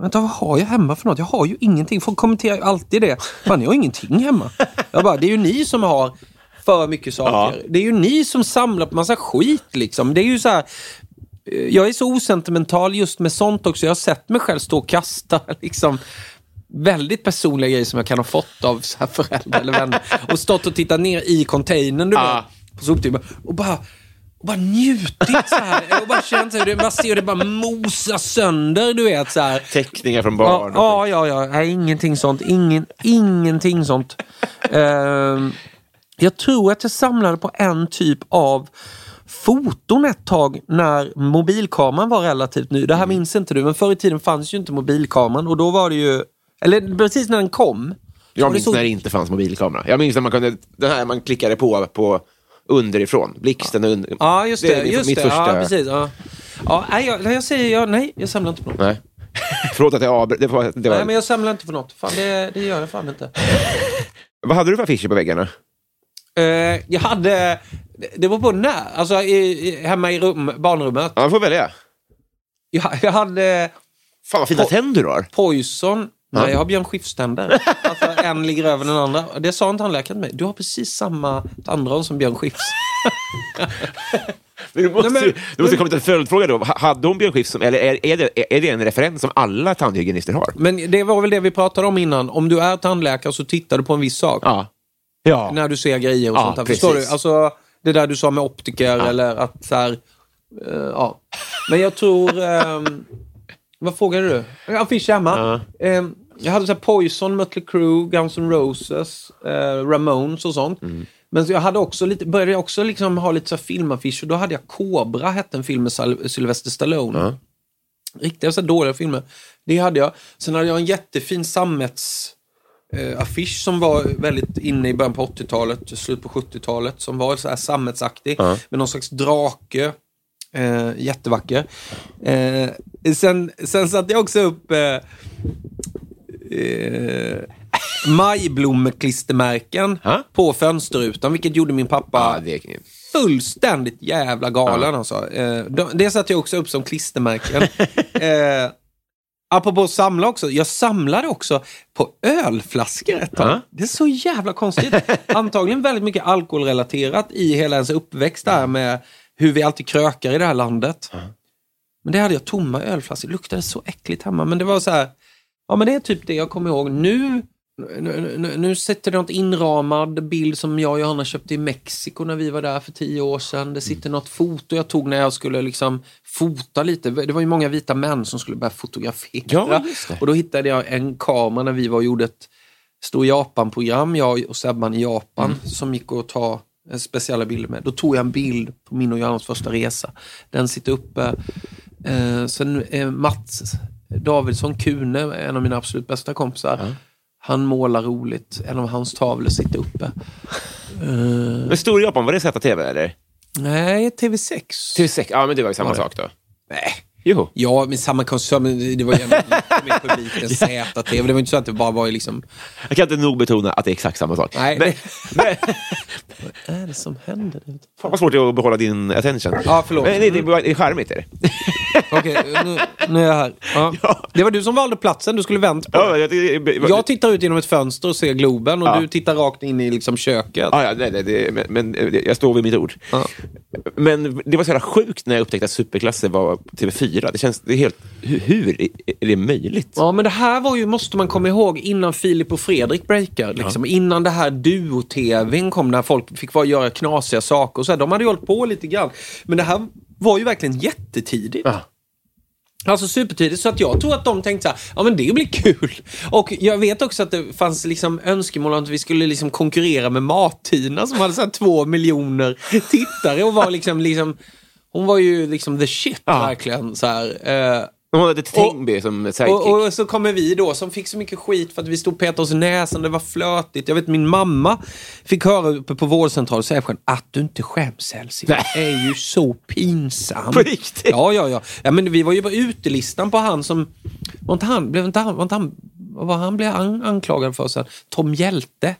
Vänta, vad har jag hemma för något? Jag har ju ingenting. Folk kommenterar ju alltid det. Fan, jag har ingenting hemma. Jag bara, det är ju ni som har för mycket saker. Ja. Det är ju ni som samlar på massa skit liksom. Det är ju så här... eh, Jag är så osentimental just med sånt också. Jag har sett mig själv stå och kasta <laughs> liksom väldigt personliga grejer som jag kan ha fått av så här föräldrar eller vänner. Och stått och tittat ner i containern du vet, på soptippen och bara, och bara njutit så här. Och bara känt så här, man ser det bara mosa sönder, du vet så här. Teckningar från barn. Ja, ja, ja, ja. Nej, ingenting sånt. Ingen, ingenting sånt. Ehm, jag tror att jag samlade på en typ av foton ett tag när mobilkameran var relativt ny. Det här minns inte du, men förr i tiden fanns ju inte mobilkameran och då var det ju, eller precis när den kom. Jag det minns så- när det inte fanns mobilkamera. Jag minns när man kunde, den här man klickade på, på underifrån. Blixten under. Ja, just det. är mitt- just mitt det. första... Ja, precis. Ja. Ja, nej, jag, jag säger ja, nej, jag samlar inte på något. Nej. Förlåt att jag avbröt. Det var, det var... Nej, men jag samlar inte på något. Fan, det, det gör jag fan inte. <laughs> Vad hade du för affischer på väggarna? Eh, jag hade... Det var på när. Alltså i, hemma i rum, barnrummet. Ja, man får välja. Jag, jag hade Fan vad fina tänder du har. Poison Nej, jag har Björn Skifs-tänder. Alltså, en ligger över den andra. Det sa en tandläkare till mig. Du har precis samma tandron som Björn Skifs. <laughs> Men du måste, Nej, men- du måste komma till en följdfråga då. Ha- Hade hon Björn Skifs eller är, är, det, är det en referens som alla tandhygienister har? Men det var väl det vi pratade om innan. Om du är tandläkare så tittar du på en viss sak. Ja. Ja. När du ser grejer och Ja, sånt där. precis. Förstår du? Alltså, det där du sa med optiker eller att så här, eh, ja. Men jag tror... ehm, vad frågade du? Affisch hemma. Ehm, jag hade så här Poison, Mötley Crüe, Guns N' Roses, eh, Ramones och sånt. Mm. Men jag hade också lite, började också liksom ha lite så filmaffischer. Då hade jag Cobra, hette en film med Sal- Sylvester Stallone. Riktiga så dåliga filmer. Det hade jag. Sen hade jag en jättefin sammets eh, affisch som var väldigt inne i början på 80-talet, slut på 70-talet, som var så här sammetsaktig med någon slags drake. Eh, jättevacker. Eh, sen, sen satte jag också upp eh, eh, majblommeklistermärken Ja. på fönsterrutan, vilket gjorde min pappa Ja, fullständigt jävla galen alltså. Eh, de- det satte jag också upp som klistermärken. <laughs> eh, apropå att samla också. Jag samlade också på ölflaskor ett tag. Ja. Det är så jävla konstigt. <laughs> Antagligen väldigt mycket alkoholrelaterat i hela ens uppväxt där med hur vi alltid krökar i det här landet. Men det hade jag tomma ölflaskor. Det luktade så äckligt hemma. Men det var så här. Ja men det är typ det jag kommer ihåg. Nu nu, nu, nu sitter det något inramad bild som jag och Johanna köpte i Mexiko när vi var där för tio år sedan. Det sitter något foto jag tog när jag skulle liksom fota lite. Det var ju många vita män som skulle börja fotografera. Ja. Och då hittade jag en kamera när vi var och gjorde ett stort Japan-program, jag och Sebban i Japan, som gick att ta speciella bilder med. Då tog jag en bild på min och Johannas första resa. Den sitter uppe. Eh, sen eh, Mats Davidsson Kune, en av mina absolut bästa kompisar. Han målar roligt. En av hans tavlor sitter uppe. Eh, Men Stor Japan, var det ZTV eller? nej, TV6. TV6? Ja, men det var ju samma sak då. Nej. Jo. Ja, men samma koncern. men Det var ju lite mer publik än <laughs> ZTV. Det var inte så att det bara var ju liksom... Jag kan inte nog betona att det är exakt samma sak. Nej. Men, <laughs> men, Vad är det som händer? fan vad svårt det är att behålla din attention. Ja, förlåt. Men det, det, det är charmigt. Är det? <laughs> Okej, nu, nu är jag här. Ja. Ja. Det var du som valde platsen. Du skulle vänt på Ja, det. jag, Jag tittar ut genom ett fönster och ser Globen och Ja. du tittar rakt in i liksom köket. Ja, ja, nej, nej, det, men, men eh, jag står vid mitt ord. Ja. Men det var så jävla sjukt när jag upptäckte att Superklasse var TV4. Det känns det är helt... Hur, hur är det möjligt? Ja, men det här var ju, måste man komma ihåg, innan Filip och Fredrik breakade. Liksom. Innan det här duo-tvn kom, när folk fick vara, göra knasiga saker. Och så här, de hade ju hållit på lite grann. Men det här var ju verkligen jättetidigt. Ja. Alltså supertidigt, så att jag tror att de tänkte så här, ja men det blir kul. <laughs> Och jag vet också att det fanns liksom önskemål om att vi skulle liksom konkurrera med Martina som hade så här två miljoner tittare och var liksom, liksom hon var ju liksom the shit Ja. verkligen. Så här. De hade ett Tengby som sidekick. och, och så kommer vi då som fick så mycket skit för att vi stod och petade oss i näsan, det var flötigt. Jag vet min mamma fick höra uppe på vårdcentralen säga själv att du inte skäms Elsie. Det är ju så pinsamt. På riktigt? Ja, ja, ja. ja men vi var ju på utelistan på han som, var inte han, blev inte han, var inte han, vad var han blev an, anklagad för sen? Tom Hjälte.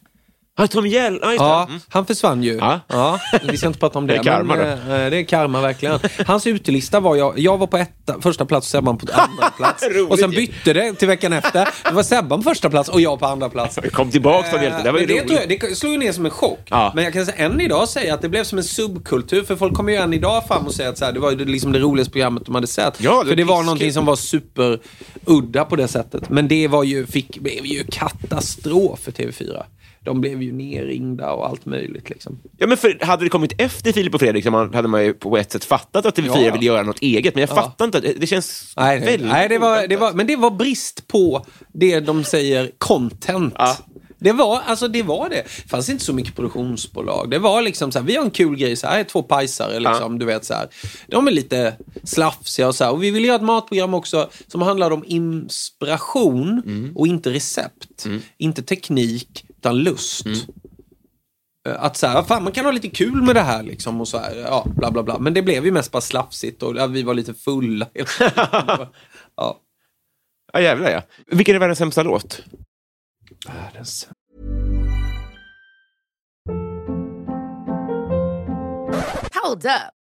Ja, Tom Hjell. Ja. Ja, Mm. han försvann ju. Ja. vi ska inte prata om det. Det är karma men, eh, det är karma verkligen. Hans utelista var jag, jag var på etta, första plats och Sebban på andra <laughs> plats. Och sen bytte det till veckan efter. Det var Sebban på första plats och jag på andra plats. Kom tillbaka Tom Hjälte. Det var ju det, roligt. jag, det slog ju ner som en chock. Ja. Men jag kan säga, än idag säga att det blev som en subkultur. För folk kommer ju än idag fram och säger att så här, det var liksom det roligaste programmet de hade sett. Ja, det för det var någonting som var superudda på det sättet. Men det var ju, fick, blev ju katastrof för TV4. De blev ju nerringda och allt möjligt liksom. Ja, men för, hade det kommit efter Filip och Fredrik så man, hade man ju på ett sätt fattat att TV4 Ja. ville göra något eget. Men jag fattar inte. Det känns Nej, väldigt nej det var, det var, men det var brist på det de säger content. Ja. Det var, alltså det var det. Det fanns inte så mycket produktionsbolag. Det var liksom så här, vi har en kul grej, så här är två pajsare liksom, du vet så här. De är lite slafsiga och så här. Och vi ville göra ett matprogram också som handlade om inspiration Mm. och inte recept. Inte teknik, utan lust. Mm. Eh, Att så här, fan man kan ha lite kul med det här liksom och så här, ja, bla bla bla. Men det blev ju mest bara slafsigt och ja, vi var lite fulla. <laughs> ja. Ja, jävlar ja. Vilken är världens sämsta låt? Hold up.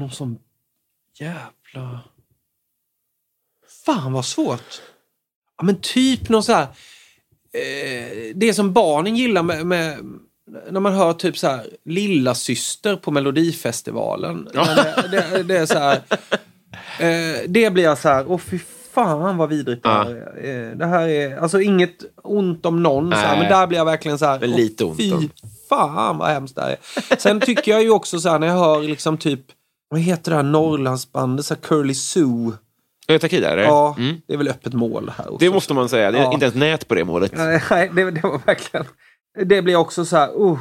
Någon som jävla... Fan vad svårt. Ja, men typ någon så här... Eh, det som barnen gillar med, med när man hör typ så här lilla syster på Melodifestivalen. <laughs> När Det, det, det är så här... Eh, det blir jag så här, åh fy fan vad vidrigt det här är. Eh, Det här är, alltså inget ont om någon, så här, men där blir jag verkligen så här, lite ont fy om. fan vad hemskt det här är. Sen tycker jag ju också så här när jag hör liksom typ, vad heter det här Norrlandsbandet, så här Curly Sue. Takida? Ja, Mm. det är väl öppet mål här också. Det måste man säga. Det är Ja. inte ens nät på det målet. Nej, det, det var verkligen... Det blir också så här... Uh.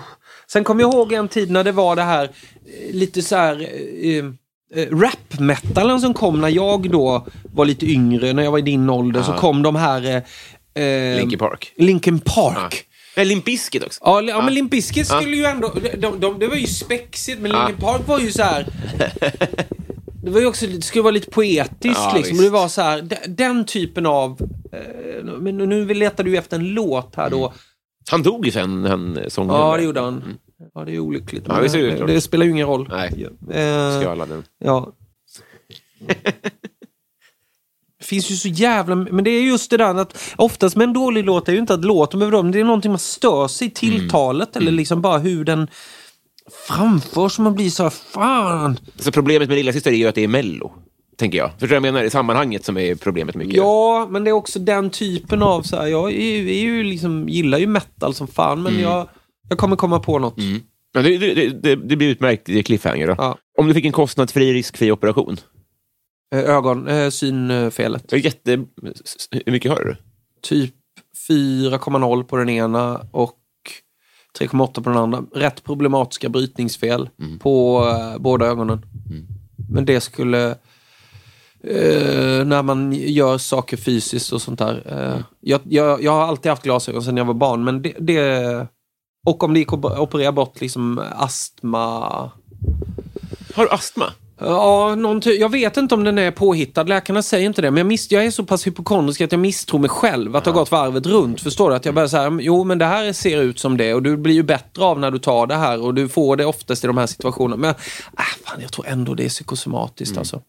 Sen kommer jag ihåg en tid när det var det här eh, lite så här... Eh, eh, rap-metalen som kom när jag då var lite yngre, när jag var i din ålder, så kom de här... Linkin Park. Linkin Park. Ja. Limp Bizkit också. Ja, ja, men Limp Bizkit skulle ju ändå... De, de, det var ju spexigt, men Linkin Park var ju så här... <laughs> Det var ju också, det skulle vara lite poetiskt Ja, liksom. visst. Det var så här, de- den typen av... Eh, men nu letar du ju efter en låt här då. Han dog ju sen, han sångaren. Ja, det gjorde han. Ja, det är olyckligt. Ja, det det, det spelar ju ingen roll. Nej. Eh, Skala den. ja. <laughs> Finns ju så jävla... Men det är just det där att oftast med en dålig låt är ju inte att låten behöver men det är någonting man stör sig i tilltalet eller liksom bara hur den framförs och man blir så här, fan. Så problemet med Lillasyster är ju att det är Mello. Tänker jag. Förstår du vad jag menar? I sammanhanget som är problemet mycket. Ja, men det är också den typen av så här, jag är, är ju liksom, gillar ju metal som fan men jag, jag kommer komma på något. Men det, det, det, det blir utmärkt cliffhanger då. Ja. Om du fick en kostnadsfri, riskfri operation. Eh, Ögon, eh, synfelet. Jätte... Hur mycket har du? typ 4,0 på den ena och 3,8 på den andra. Rätt problematiska brytningsfel på eh, båda ögonen. Men det skulle, eh, när man gör saker fysiskt och sånt där. Eh, jag, jag, jag har alltid haft glasögon sedan jag var barn, men det, det och om det gick att operera bort liksom astma, Har du astma? Ja, någon ty- jag vet inte om den är påhittad. Läkarna säger inte det. Men jag, miss- jag är så pass hypokondrisk att jag misstror mig själv. Att ha gått varvet runt. Förstår du? Att jag börjar säga, jo men det här ser ut som det. Och du blir ju bättre av när du tar det här. Och du får det oftast i de här situationerna. Men äh, fan, jag tror ändå det är psykosomatiskt alltså.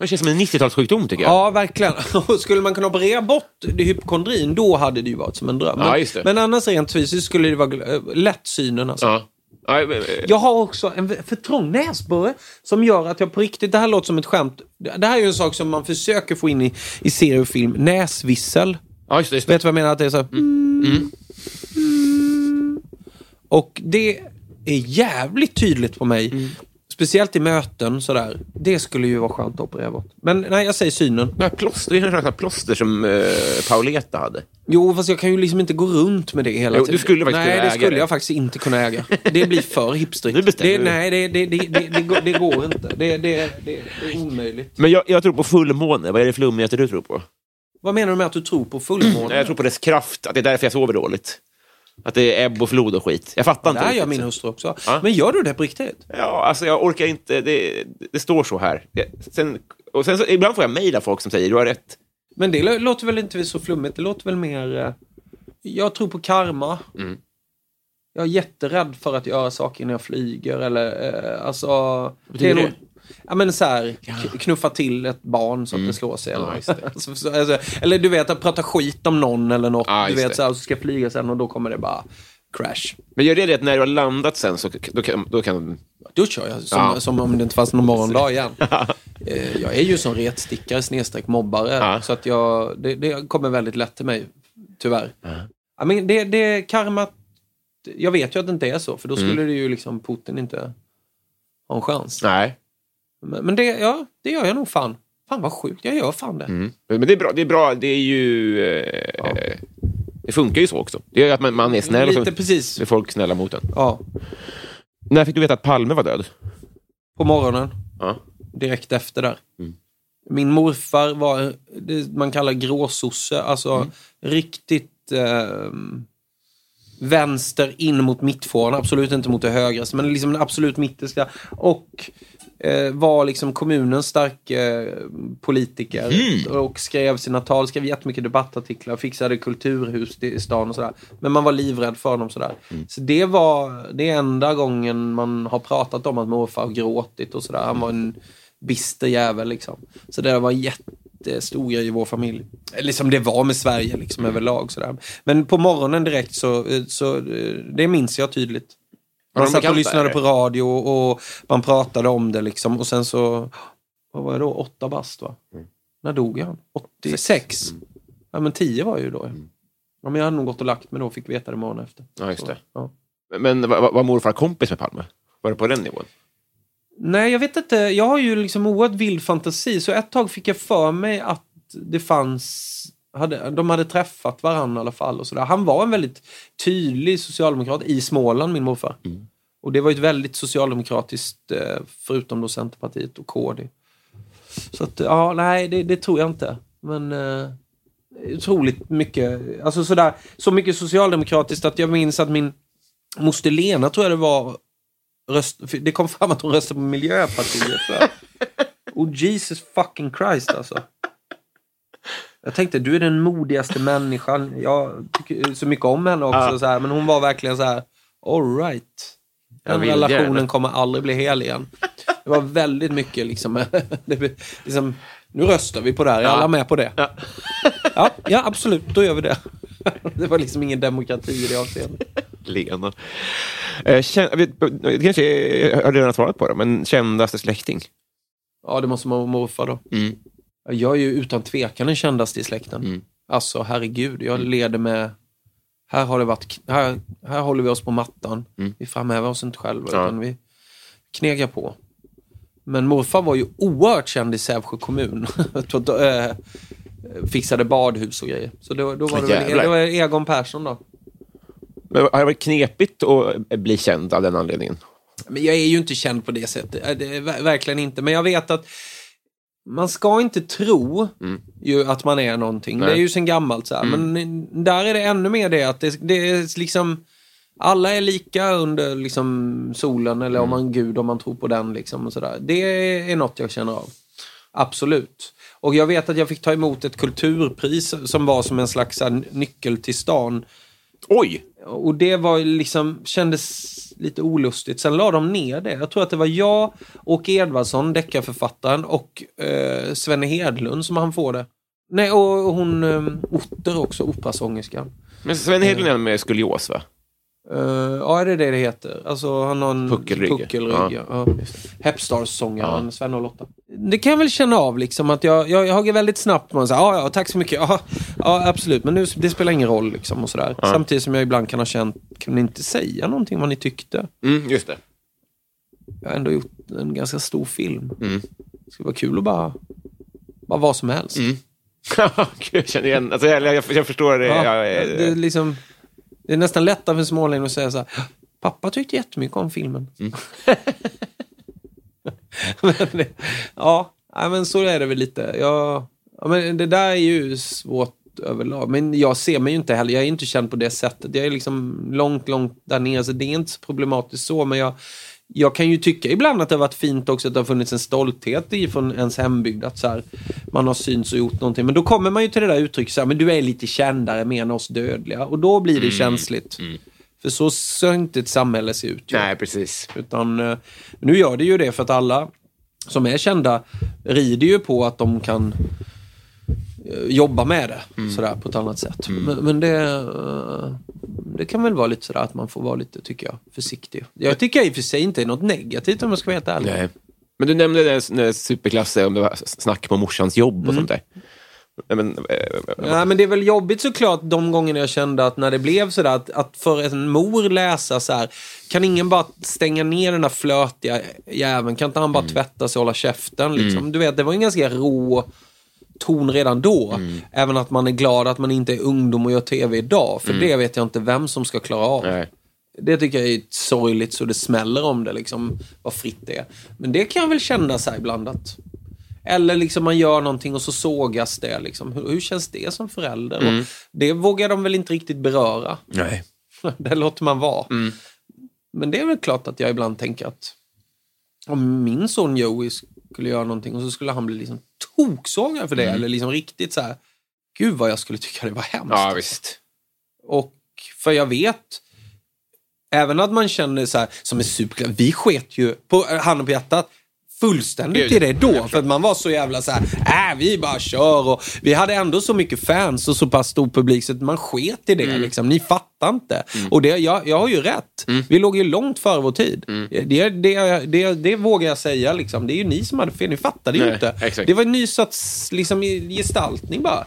Det känns som en 90-talssjukdom tycker jag. Ja, verkligen. <laughs> Skulle man kunna operera bort det hypokondrin, då hade det ju varit som en dröm. Men, Ja, det. men annars rent fysiskt skulle det vara äh, lätt synen alltså. Ja. Men- Jag har också en för trång näsborre som gör att jag på riktigt, det här låter som ett skämt. Det här är ju en sak som man försöker få in i, i serie och film. Näsvissel. ja, just det. Just det. Vet du vad jag menar? Att det är så här, Mm. Och det är jävligt tydligt på mig. Speciellt i möten sådär. Det skulle ju vara skönt att operera bort. Men nej, jag säger synen. Här plåster, det är här plåster som uh, Pauleta hade. Jo, fast jag kan ju liksom inte gå runt med det hela Jo, tiden. du skulle faktiskt Nej, kunna det äga skulle det. jag faktiskt inte kunna äga. Det blir för <laughs> hipstrigt. Det, nej, det, det, det, det, det, går, det går inte. Det, det, det, är omöjligt. Men jag, jag tror på fullmåne. Vad är det flummigaste du tror på? Vad menar du med att du tror på fullmåne? Nej, Jag tror på dess kraft, att det är därför jag sover dåligt. Att det är ebb och flod och skit. Jag fattar Det inte här gör min hustru också. Ja. Men gör du det på riktigt? Ja, alltså jag orkar inte. Det, det står så här. Det- Sen, och sen så, ibland får jag mejl av folk som säger du har rätt. Men det lå- låter väl inte så flummigt? Det låter väl mer... eh, Jag tror på karma. Mm. Jag är jätterädd för att göra saker när jag flyger eller eh, alltså... betyder nog- det? Ja men så här, knuffa till ett barn så att det slår sig. Ja, Eller, det. <laughs> alltså, så- alltså, eller du vet, att prata skit om någon eller något. Ja, du vet, det. så här, och så ska flyga sen och då kommer det bara crash. Men gör det att när du har landat sen så då kan, då kan Då kör jag som, Ja. som om det inte fanns någon morgondag igen. <laughs> Eh, jag är ju som retstickare snedstreck mobbare. Ja. Så att jag, det, det kommer väldigt lätt till mig, tyvärr. Ja, men det, det karmat, jag vet ju att det inte är så, för då skulle det ju liksom Putin inte ha en chans. Nej. Men, det, ja, det gör jag nog fan. Fan vad sjukt, jag gör fan det. Mm. Men det är bra. Det är, bra, det är ju... Eh, Det funkar ju så också. Det är att man, man är snäll och Lite så precis. är folk snälla mot en. Ja. När fick du veta att Palme var död? På morgonen, Ja. direkt efter där. Mm. Min morfar var det man kallar gråsosse, alltså Mm. riktigt eh, vänster in mot mittfåran, absolut inte mot det högra, men liksom absolut mittersta. Och var liksom kommunens starka eh, politiker Mm. och skrev sina tal, skrev jättemycket debattartiklar, fixade kulturhus i stan och sådär. Men man var livrädd för honom sådär. Mm. Så det var det enda gången man har pratat om att morfar har gråtit och sådär. Han var en bister jävel liksom. Så det var jättestor grej i vår familj. Eller som det var med Sverige liksom överlag sådär. Men på morgonen direkt så, så eh, det minns jag tydligt. Var Man satt och lyssnade på radio och man pratade om det liksom. Och sen så, vad var jag då? Åtta bast va? Mm. När dog han? 86? Ja men 10 var jag ju då. Mm. Ja, men jag hade nog gått och lagt mig då och fick veta det morgonen efter. Ja, just Så, det. ja. Men var, var morfar kompis med Palme? Var det på den nivån? Nej, jag vet inte. Jag har ju liksom oerhört vild fantasi. Så ett tag fick jag för mig att det fanns... Hade, de hade träffat varandra i alla fall. Och så där. Han var en väldigt tydlig socialdemokrat i Småland, min morfar. Och det var ju ett väldigt socialdemokratiskt, eh, förutom då Centerpartiet och KD. Så att, ja, nej, det, det tror jag inte. Men eh, otroligt mycket, alltså sådär, så mycket socialdemokratiskt att jag minns att min moster Lena, tror jag det var, röst, det kom fram att hon röstade på Miljöpartiet. <laughs> Oh Jesus fucking Christ alltså. Jag tänkte, du är den modigaste människan. Jag tycker så mycket om henne också. Ja. Så här, men hon var verkligen så här, all right. Den relationen gärna. kommer aldrig bli hel igen. Det var väldigt mycket liksom, <laughs> liksom nu röstar vi på det här, är Ja. alla med på det? Ja. Ja, ja, absolut, då gör vi det. <laughs> Det var liksom ingen demokrati i det avseendet. Lena. Eh, kän, kanske jag har redan svarat på det, men kändaste släkting? Ja, det måste man vara morfar då. Mm. Jag är ju utan tvekan den kändaste i släkten. Mm. Alltså, herregud, jag leder med... Här har det varit... Här, här håller vi oss på mattan. Mm. Vi framhäver oss inte själva, Ja. utan vi knegar på. Men morfar var ju oerhört känd i Sävsjö kommun. <laughs> Då, eh, fixade badhus och grejer. Så då, då var det, väl, det var Egon Persson då. Men har det varit knepigt att bli känd av den anledningen? Men jag är ju inte känd på det sättet. Eh, Det verkligen inte. Men jag vet att man ska inte tro ju att man är någonting. Mm. Nej. Det är ju sen gammalt så här. Men där är det ännu mer det att det, det är liksom alla är lika under liksom solen eller Mm. om man gud om man tror på den liksom och sådär. Det är något jag känner av. Absolut. Och jag vet att jag fick ta emot ett kulturpris som var som en slags så här, nyckel till stan. Oj! Och det var liksom, kändes lite olustigt. Sen la de ner det. Jag tror att det var jag, Åke Edvardsson, deckarförfattaren, och eh, Svenne Hedlund som han får det. Nej, och, och hon eh, Otter också, operasångerskan. Men Sven Hedlund är med skolios, va? Eh, ja, är det det det heter? Alltså han har en Puckelrygg. puckelrygg Ja. ja. Hepstars-sångaren Ja. Sven och Lotta. Det kan jag väl känna av liksom att jag, jag, jag har väldigt snabbt man säger ja, ja, tack så mycket. <laughs> Ja, ja absolut, men nu, det spelar ingen roll liksom och sådär. Ja. Samtidigt som jag ibland kan ha känt, kan ni inte säga någonting vad ni tyckte? Mm, just det. Jag har ändå gjort en ganska stor film. Mm. Det skulle vara kul att bara, bara vad som helst. Mm. <laughs> Jag känner igen. Alltså, jag, jag, jag förstår det. Ja, det, liksom, det är nästan lättare för en smålänning att säga så här, pappa tyckte jättemycket om filmen. Mm. <laughs> men ja, men så är det väl lite. Jag, ja, men det där är ju svårt överlag. Men jag ser mig ju inte heller, jag är inte känd på det sättet. Jag är liksom långt, långt där nere, så det är inte så problematiskt så. Men jag, jag kan ju tycka ibland att det har varit fint också att det har funnits en stolthet i från ens hembygd. Att så här, man har synts och gjort någonting. Men då kommer man ju till det där uttrycket, så här, men du är lite kändare mer än oss dödliga. Och då blir det känsligt. För så ska inte ett samhälle se ut. ju. Nej, precis. Utan eh, nu gör det ju det för att alla som är kända rider ju på att de kan jobba med det sådär på ett annat sätt. Men, men det, eh, det kan väl vara lite sådär att man får vara lite, tycker jag, försiktig. Jag tycker i och för sig inte är något negativt om jag ska vara helt ärlig. Nej. Men du nämnde det när superklass, om det var snack på morsans jobb och Mm. sånt där. Nej, Men, eh, Ja, men det är väl jobbigt såklart de gångerna jag kände att när det blev sådär att, att för en mor läsa så här, kan ingen bara stänga ner den där flötiga jäveln? Kan inte han bara tvätta sig och hålla käften? Liksom? Du vet, det var en ganska rå ton redan då. Även att man är glad att man inte är ungdom och gör tv idag. För det vet jag inte vem som ska klara av. nej. Det tycker jag är sorgligt så det smäller om det, liksom, vad fritt det är. Men det kan jag väl känna här ibland att... Eller liksom man gör någonting och så sågas det. Liksom. Hur, hur känns det som förälder? Och det vågar de väl inte riktigt beröra. nej. <laughs> det låter man vara. Men det är väl klart att jag ibland tänker att om min son Joey skulle göra någonting och så skulle han bli liksom toksågad för det. Eller liksom riktigt så här. Gud vad jag skulle tycka det var hemskt. Ja, visst. Och för jag vet, även att man känner så här, som är superglad. Vi sket ju på eh, handen på hjärtat fullständigt i det då. För man var så jävla så här, äh, vi bara kör. Och vi hade ändå så mycket fans och så pass stor publik så att man sket i det. Liksom. Ni fattar inte. Och det, jag, jag har ju rätt. Vi låg ju långt före vår tid. Det, det, det, det vågar jag säga. Liksom. Det är ju ni som hade fel. Ni fattade ju Nej, inte. exakt. Det var en ny sorts liksom, gestaltning bara.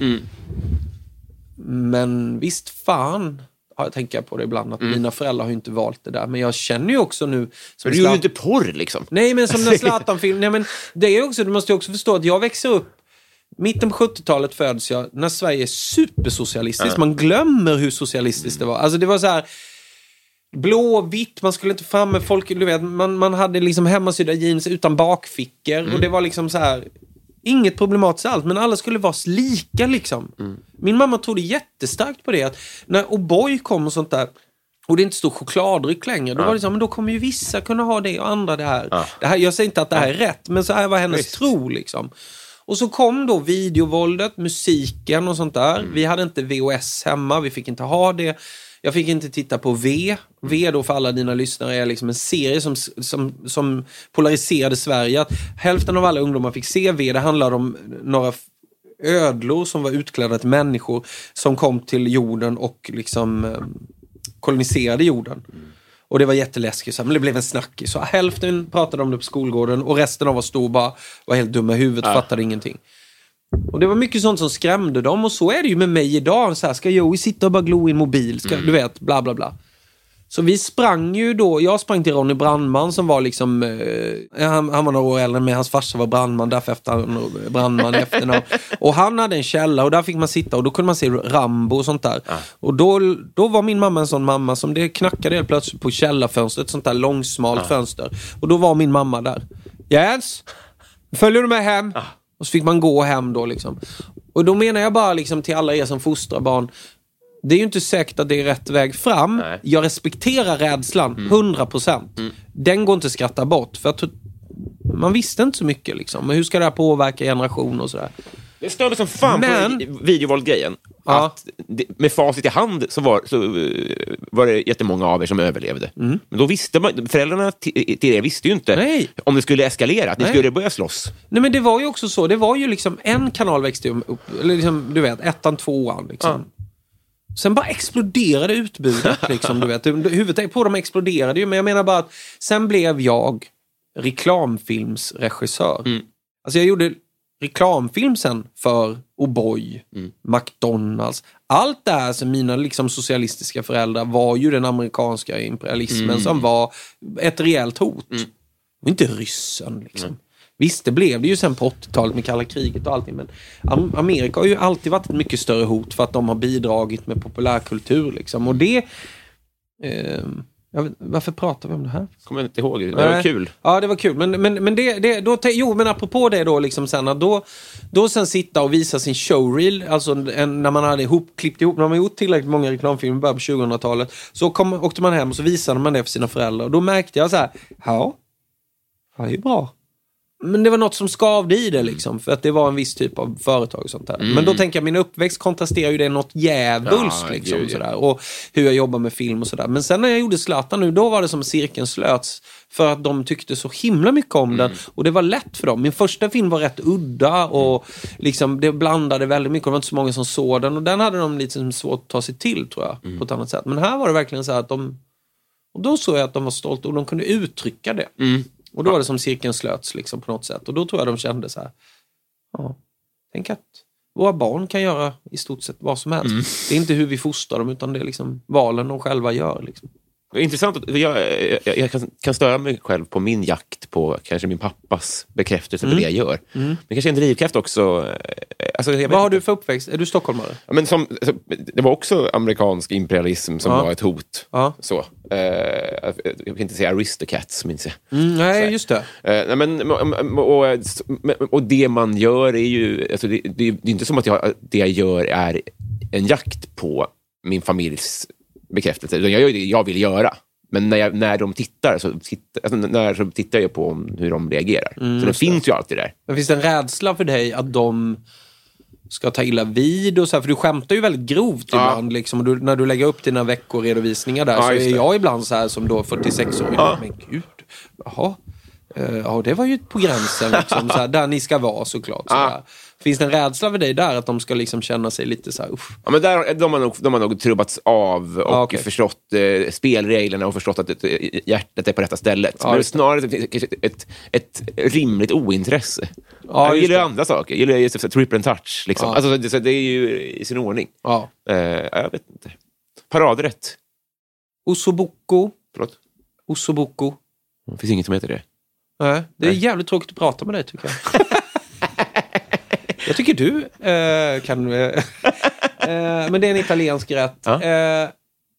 Men visst fan har jag tänker på det ibland att mina föräldrar har ju inte valt det där. Men jag känner ju också nu... som du gjorde ju inte porr liksom. Nej, men som den <laughs> Zlatan-film. Nej, men det är också, du måste ju också förstå att jag växer upp Mitten på 70-talet föds jag när Sverige är supersocialistiskt. Man glömmer hur socialistiskt det var. Alltså det var så här blå, vitt, man skulle inte fram med folk, du vet, man, man hade liksom hemmasydda jeans utan bakfickor och det var liksom så här Inget problematiskt alls, men alla skulle vara lika liksom. Min mamma trodde jättestarkt på det. Att när O'boy kom och sånt där och det inte stod chokladdryck längre, då var det så här, men då kommer ju vissa kunna ha det och andra det här. det här. Jag säger inte att det här är rätt, men så här var hennes Visst. tro liksom. Och så kom då videovåldet, musiken och sånt där. Vi hade inte VHS hemma, vi fick inte ha det. Jag fick inte titta på V. V då för alla dina lyssnare är liksom en serie som, som, som polariserade Sverige. Att hälften av alla ungdomar fick se V. Det handlade om några ödlor som var utklädda till människor som kom till jorden och liksom eh, koloniserade jorden. Och det var jätteläskigt, så här, men det blev en snackis. Så hälften pratade om det på skolgården och resten av oss stod bara var helt dumma i huvudet, fattade ingenting. Och det var mycket sånt som skrämde dem och så är det ju med mig idag. Så här, ska Joey sitta och bara glo i en mobil? Ska, Du vet, bla bla bla. Så vi sprang ju då, jag sprang till Ronny Brandman som var liksom, eh, han, han var några år äldre än mig, hans farsa var brandman, därför efter han brandman i efternamn. Och han hade en källa och där fick man sitta och då kunde man se Rambo och sånt där. Och då, då var min mamma en sån mamma som det knackade helt plötsligt på källarfönstret, ett sånt där långsmalt fönster. Och då var min mamma där. Jens, följer du med hem? Och så fick man gå hem då liksom. Och då menar jag bara liksom till alla er som fostrar barn. Det är ju inte säkert att det är rätt väg fram. Nej. Jag respekterar rädslan, 100%. Den går inte att skratta bort. För att man visste inte så mycket liksom. Men hur ska det här påverka generationer och sådär? Det störde som fan Men- på videovåldgrejen. Ja. Att det, med facit i hand så var, så eh, var det jättemånga av er som överlevde. Men då visste man, föräldrarna till, till er visste ju inte Mm. Nej. om det skulle eskalera, att ni Nej. skulle börja slåss. Nej men det var ju också så. Det var ju liksom en kanal växte upp. Eller liksom, du vet, ettan, tvåan. Liksom. Sen bara exploderade utbudet. <laughs> Liksom, du vet. Huvudet på dem exploderade ju. Men jag menar bara att sen blev jag reklamfilmsregissör. Alltså jag gjorde reklamfilm sen för O'boy, McDonalds. Allt det här som mina liksom, socialistiska föräldrar var ju den amerikanska imperialismen som var ett rejält hot. Och inte ryssen liksom. Visst, det blev det ju sen på 80-talet med kalla kriget och allting. Men Am- Amerika har ju alltid varit ett mycket större hot för att de har bidragit med populärkultur. Liksom. Och det... Eh, vet, varför pratar vi om det här? Kommer jag inte ihåg. Det var Nej. kul. Ja, det var kul. Men, men, men det, det, då, jo, men apropå det då, liksom sen, att då, då sen sitta och visa sin showreel, alltså en, när man hade ihop, klippt ihop, när man gjort tillräckligt många reklamfilmer i början på 2000-talet, så kom, åkte man hem och så visade man det för sina föräldrar. Och då märkte jag så här, ja, det är ju bra. Men det var något som skavde i det liksom, för att det var en viss typ av företag och sånt där. Men då tänker jag, min uppväxt kontrasterar ju det något djävulskt Ja, liksom. gud, ja. sådär. Och hur jag jobbar med film och sådär. Men sen när jag gjorde Zlatan nu, då var det som cirkeln slöts. För att de tyckte så himla mycket om den. Och det var lätt för dem. Min första film var rätt udda och liksom, det blandade väldigt mycket. Det var inte så många som såg den. Och den hade de lite svårt att ta sig till tror jag. På ett annat sätt. Men här var det verkligen så här att de... Och då såg jag att de var stolta och de kunde uttrycka det. Och då var det som cirkeln slöts liksom på något sätt. Och då tror jag de kände så här. Ja, tänk att våra barn kan göra i stort sett vad som helst. Det är inte hur vi fostrar dem utan det är liksom valen de själva gör. Liksom. Intressant. att- Jag, jag, jag kan, kan störa mig själv på min jakt på kanske min pappas bekräftelse Mm. för det jag gör. Men kanske en drivkraft också. eh, Alltså, Vad har inte. du för uppväxt? Är du stockholmare? Ja, Men som, det var också amerikansk imperialism som Ja. var ett hot. Ja. Så. Eh, jag kan inte säga aristocats, minns jag. Mm, nej, just det. Eh, men, och, och, och det man gör är ju... Alltså det, det, det är inte som att jag, det jag gör är en jakt på min familjs bekräftelse. Utan jag gör det jag vill göra. Men när, jag, när de tittar så, tittar, alltså när, så tittar jag på hur de reagerar. så det finns ju alltid där. Men finns det en rädsla för dig att de ska ta illa vid? Och så här, för du skämtar ju väldigt grovt Ja. ibland. Liksom, och du, när du lägger upp dina veckoredovisningar där Ja, så är jag ibland så här som då 46-åring. Ja. Men gud, jaha. Eh, Ja, det var ju på gränsen, liksom, <laughs> så här, där ni ska vara såklart. Så. Finns det en rädsla för dig där att de ska liksom känna sig lite så här, usch. Ja, men där, de, har nog, de har nog trubbats av och Ja, okej. förstått eh, spelreglerna och förstått att eh, hjärtat är på rätta stället. Ja, men det. snarare ett, ett, ett, rimligt ointresse. Ja, jag gillar ju andra saker. Jag gillar ju triple and touch. Liksom. Alltså, det, så det är ju i sin ordning. Ja. Eh, jag vet inte. Paradrätt. Osoboko. Förlåt? Osoboko. Det finns inget som heter det. Nej, det är Nej. jävligt tråkigt att prata med dig tycker jag. <laughs> jag tycker du eh, kan... Eh, <laughs> eh, men det är en italiensk rätt. Ja. Eh,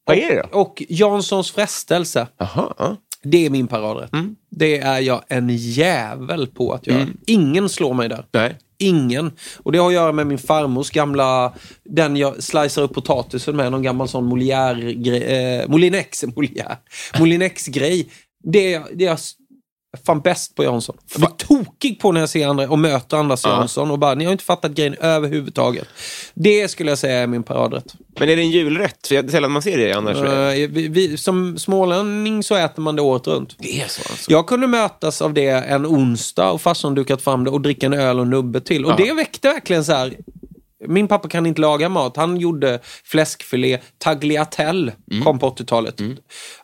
Vad är det då? och Janssons frestelse, Jaha. ja. det är min paradrätt. Mm. Det är jag en jävel på att göra. Ingen slår mig där. Nej. Ingen. Och det har att göra med min farmors gamla, den jag slicear upp potatisen med, någon gammal sån Molière, eh, Molinex, Molière, Molinex-grej. Det, det jag fan bäst på Jansson. Jag blir tokig på när jag ser andra och möter Anders Ja. Jansson och bara, ni har inte fattat grejen överhuvudtaget. Det skulle jag säga är min paradrätt. Men är det en julrätt? För det är sällan man ser det annars. Eh, vi, vi, som smålänning så äter man det året runt. det är så alltså. Jag kunde mötas av det en onsdag och farsan dukat fram det och dricka en öl och nubbe till. Och Ja. det väckte verkligen så här. Min pappa kan inte laga mat. Han gjorde fläskfilé, tagliatelle kom på 80-talet.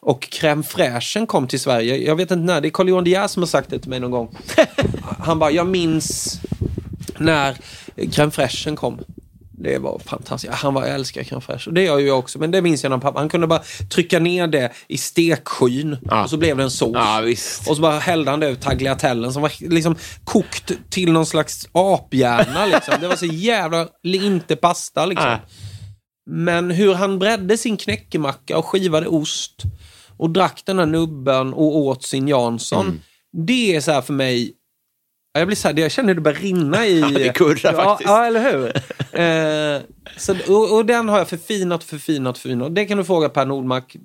Och crème fraîchen kom till Sverige. Jag vet inte när, det är Carl Johan De som har sagt det till mig någon gång. <laughs> Han bara, jag minns när crème fraîchen kom. Det var fantastiskt. Han var jag älskar crème fraîche. Och det gör ju jag också. Men det minns jag när pappa, han kunde bara trycka ner det i stekskyn. Ja. Och så blev det en sås. Ja. Och så bara hällde han det över tagliatellen som var liksom kokt till någon slags aphjärna. Liksom. Det var så jävla, inte pasta liksom. Nej. Men hur han bredde sin knäckemacka och skivade ost och drack den här nubben och åt sin Jansson. Mm. Det är så här för mig, Ja, jag blir så här, jag känner hur det börjar rinna i... <laughs> det kurrar ja, faktiskt. Ja, eller hur? eh, så, och, och den har jag förfinat, förfinat, förfinat. Det kan du fråga Per Nordmark.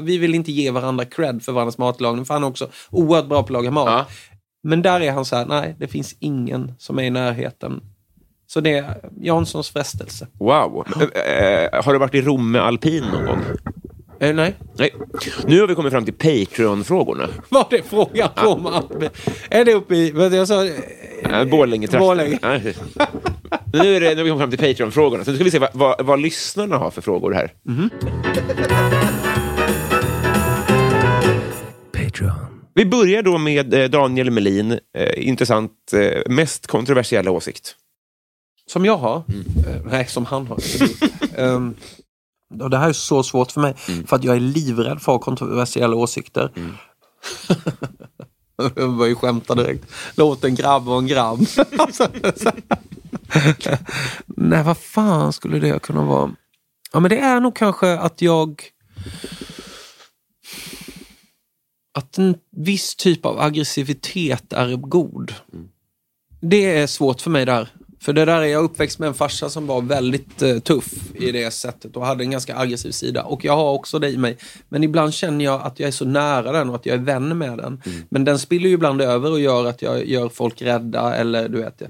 Vi vill inte ge varandra cred för varandras matlagning, för han är också oerhört bra på att laga mat. Ja. Men där är han så här, nej, det finns ingen som är i närheten. Så det är Janssons frestelse. Wow. Eh, har du varit i Romme alpin någon gång? Eh, nej. Nej. Nu har vi kommit fram till Patreon-frågorna. <laughs> Var det frågan om? Är det uppe i... Vad jag sa? Ja, Borlänge Borlänge. Nu, är det, nu har vi kommit fram till Patreon-frågorna. Så nu ska vi se vad, vad, vad lyssnarna har för frågor här. Vi börjar då med eh, Daniel Melin. Eh, intressant. Eh, mest kontroversiella åsikt. Som jag har? Eh, nej, som han har. um, <laughs> och det här är så svårt för mig. För att jag är livrädd för kontroversiella åsikter. <laughs> Jag börjar skämta direkt. Låt en grabb vara en grabb. <laughs> Nej, vad fan skulle det kunna vara? Ja, men det är nog kanske att jag... Att en viss typ av aggressivitet är god. Det är svårt för mig där. För det där är jag uppväxt med en farsa som var väldigt eh, tuff i det sättet och hade en ganska aggressiv sida. Och jag har också det i mig. Men ibland känner jag att jag är så nära den och att jag är vän med den. Men den spiller ju ibland över och gör att jag gör folk rädda eller du vet.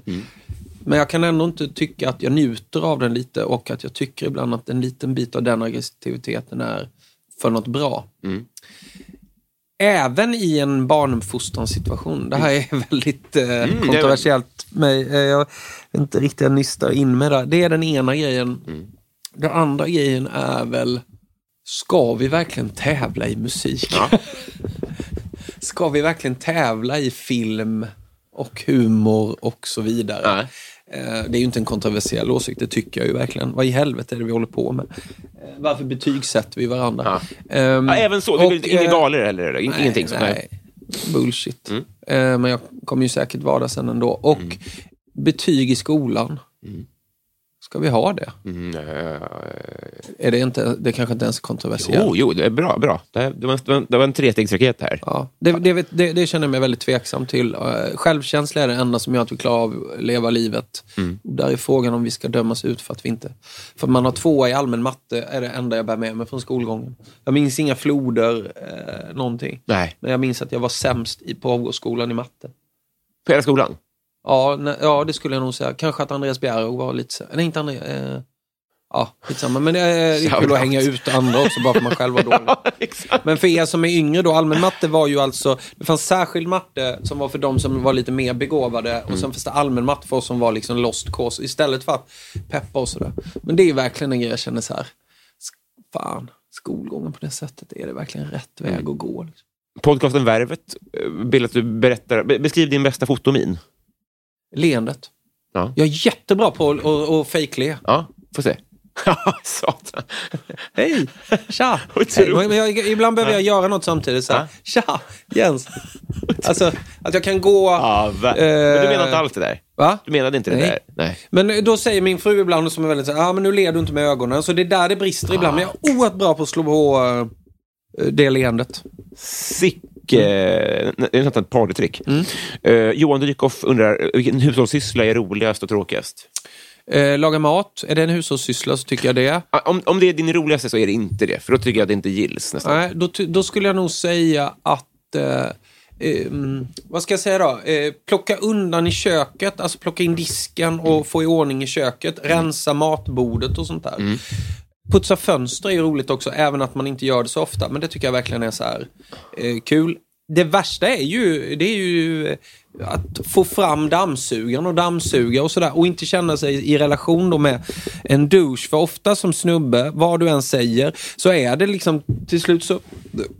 Men jag kan ändå inte tycka att jag njuter av den lite och att jag tycker ibland att en liten bit av den aggressiviteten är för något bra. Även i en barnuppfostranssituation. Det här är väldigt eh, kontroversiellt. Mig. Eh, jag vet inte riktigt jag nystar in med det. Det är den ena grejen. Den andra grejen är väl, ska vi verkligen tävla i musik? ska vi verkligen tävla i film och humor och så vidare? Nej. Eh, Det är ju inte en kontroversiell åsikt, det tycker jag ju verkligen. Vad i helvete är det vi håller på med? Eh, Varför betygsätter vi varandra? Ehm, Ja, även så. Det är och, inga eh, galor eller? In- Nej, Ingenting sånt? nej. Bullshit. Mm. Men jag kommer ju säkert vara där sen ändå. Och betyg i skolan. Ska vi ha det? Mm, eh, Är det, inte, det kanske inte ens är kontroversiellt. Jo, jo, det är bra. bra. Det, det, var, var, det var en trestegsraket här. Ja, det, det, det, det känner jag mig väldigt tveksam till. Eh, Självkänsla är det enda som gör att vi klarar av att leva livet. Och Där är frågan om vi ska dömas ut för att vi inte... För att man har tvåa i allmän matte är det enda jag bär med mig från skolgången. Jag minns inga floder, eh, någonting. Nej. Men jag minns att jag var sämst i, på Avgårdsskolan i matte. På hela skolan? Ja, ne, ja, det skulle jag nog säga. Kanske att Andreas Bjärro var lite... så- Nej, inte Andreas. Eh, ja, skitsamma. Men eh, det är kul Shoutout. att hänga ut andra också bara för att man själv var <laughs> dålig. exakt. Men för er som är yngre då, allmän matte var ju alltså, det fanns särskild matte som var för de som var lite mer begåvade och sen fanns det allmän matte för oss som var liksom lost cause istället för att peppa och sådär. Men det är verkligen en grej jag känner så här, sk- fan, skolgången på det sättet, är det verkligen rätt väg att gå? Liksom? Podcasten Värvet eh, vill att du berättar. be- Beskriv din bästa fotomin. Leendet. Ja. Jag är jättebra på att- att att fejkle. Ja, får se. <laughs> Satan. Hej! Tja! <laughs> Hej. Men jag, ibland behöver jag göra något samtidigt. Så här. Tja! Jens! Alltså, att jag kan gå... Ja, va- Eh, Men du menar inte allt det där? Va? Du menade inte det Nej. där? Nej. Men då säger min fru ibland, som är väldigt så här, ah, men nu ler du inte med ögonen. Så det är där det brister ibland. Men jag är oerhört bra på att slå på eh, det leendet. Sick... Eh, det är nästan ett partytrick. Mm. Eh, Johan Dykhoff undrar, vilken hushållssyssla är roligast och tråkigast? Eh, laga mat, är det en hushållssyssla så tycker jag det. Om, om det är din roligaste så är det inte det, för då tycker jag att det inte gills nästan. Nej, då, då skulle jag nog säga att... Eh, eh, vad ska jag säga då? Eh, plocka undan i köket, alltså plocka in disken och få i ordning i köket. Rensa matbordet och sånt där. Putsa fönster är ju roligt också, även att man inte gör det så ofta. Men det tycker jag verkligen är så här eh, kul. Det värsta är ju, det är ju eh, att få fram dammsugaren och dammsuga och sådär och inte känna sig i relation då med en douche. För ofta som snubbe, vad du än säger, så är det liksom till slut så,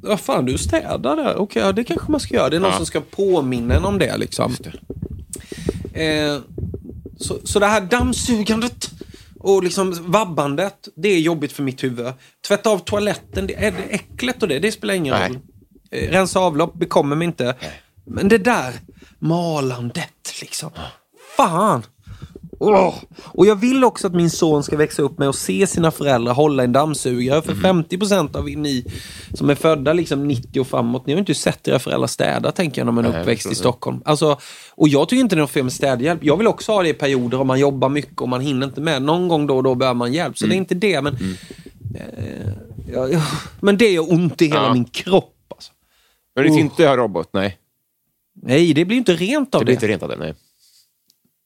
vad fan du städar där, okej ja, det kanske man ska göra. Det är någon som ska påminna en om det liksom. Eh, så, så det här dammsugandet och liksom vabbandet, det är jobbigt för mitt huvud. Tvätta av toaletten, det är det äcklet och det, det spelar ingen Nej. roll. Eh, rensa avlopp bekommer mig inte. Men det där malandet liksom. Fan! Åh! Och jag vill också att min son ska växa upp med att se sina föräldrar hålla en dammsugare. För 50% av ni som är födda liksom 90 och framåt, ni har inte sett era föräldrar städa tänker jag när man är uppväxt i det. Stockholm. Alltså, och jag tycker inte det är något fel med städhjälp. Jag vill också ha det i perioder om man jobbar mycket och man hinner inte med. Någon gång då och då behöver man hjälp. Så Mm. det är inte det. Men, eh, ja, ja, <laughs> men det gör ont i hela Ja. min kropp. Alltså. Men du Oh. inte robot? Nej, Nej, det blir inte rent av det det. blir inte rent av det. Nej.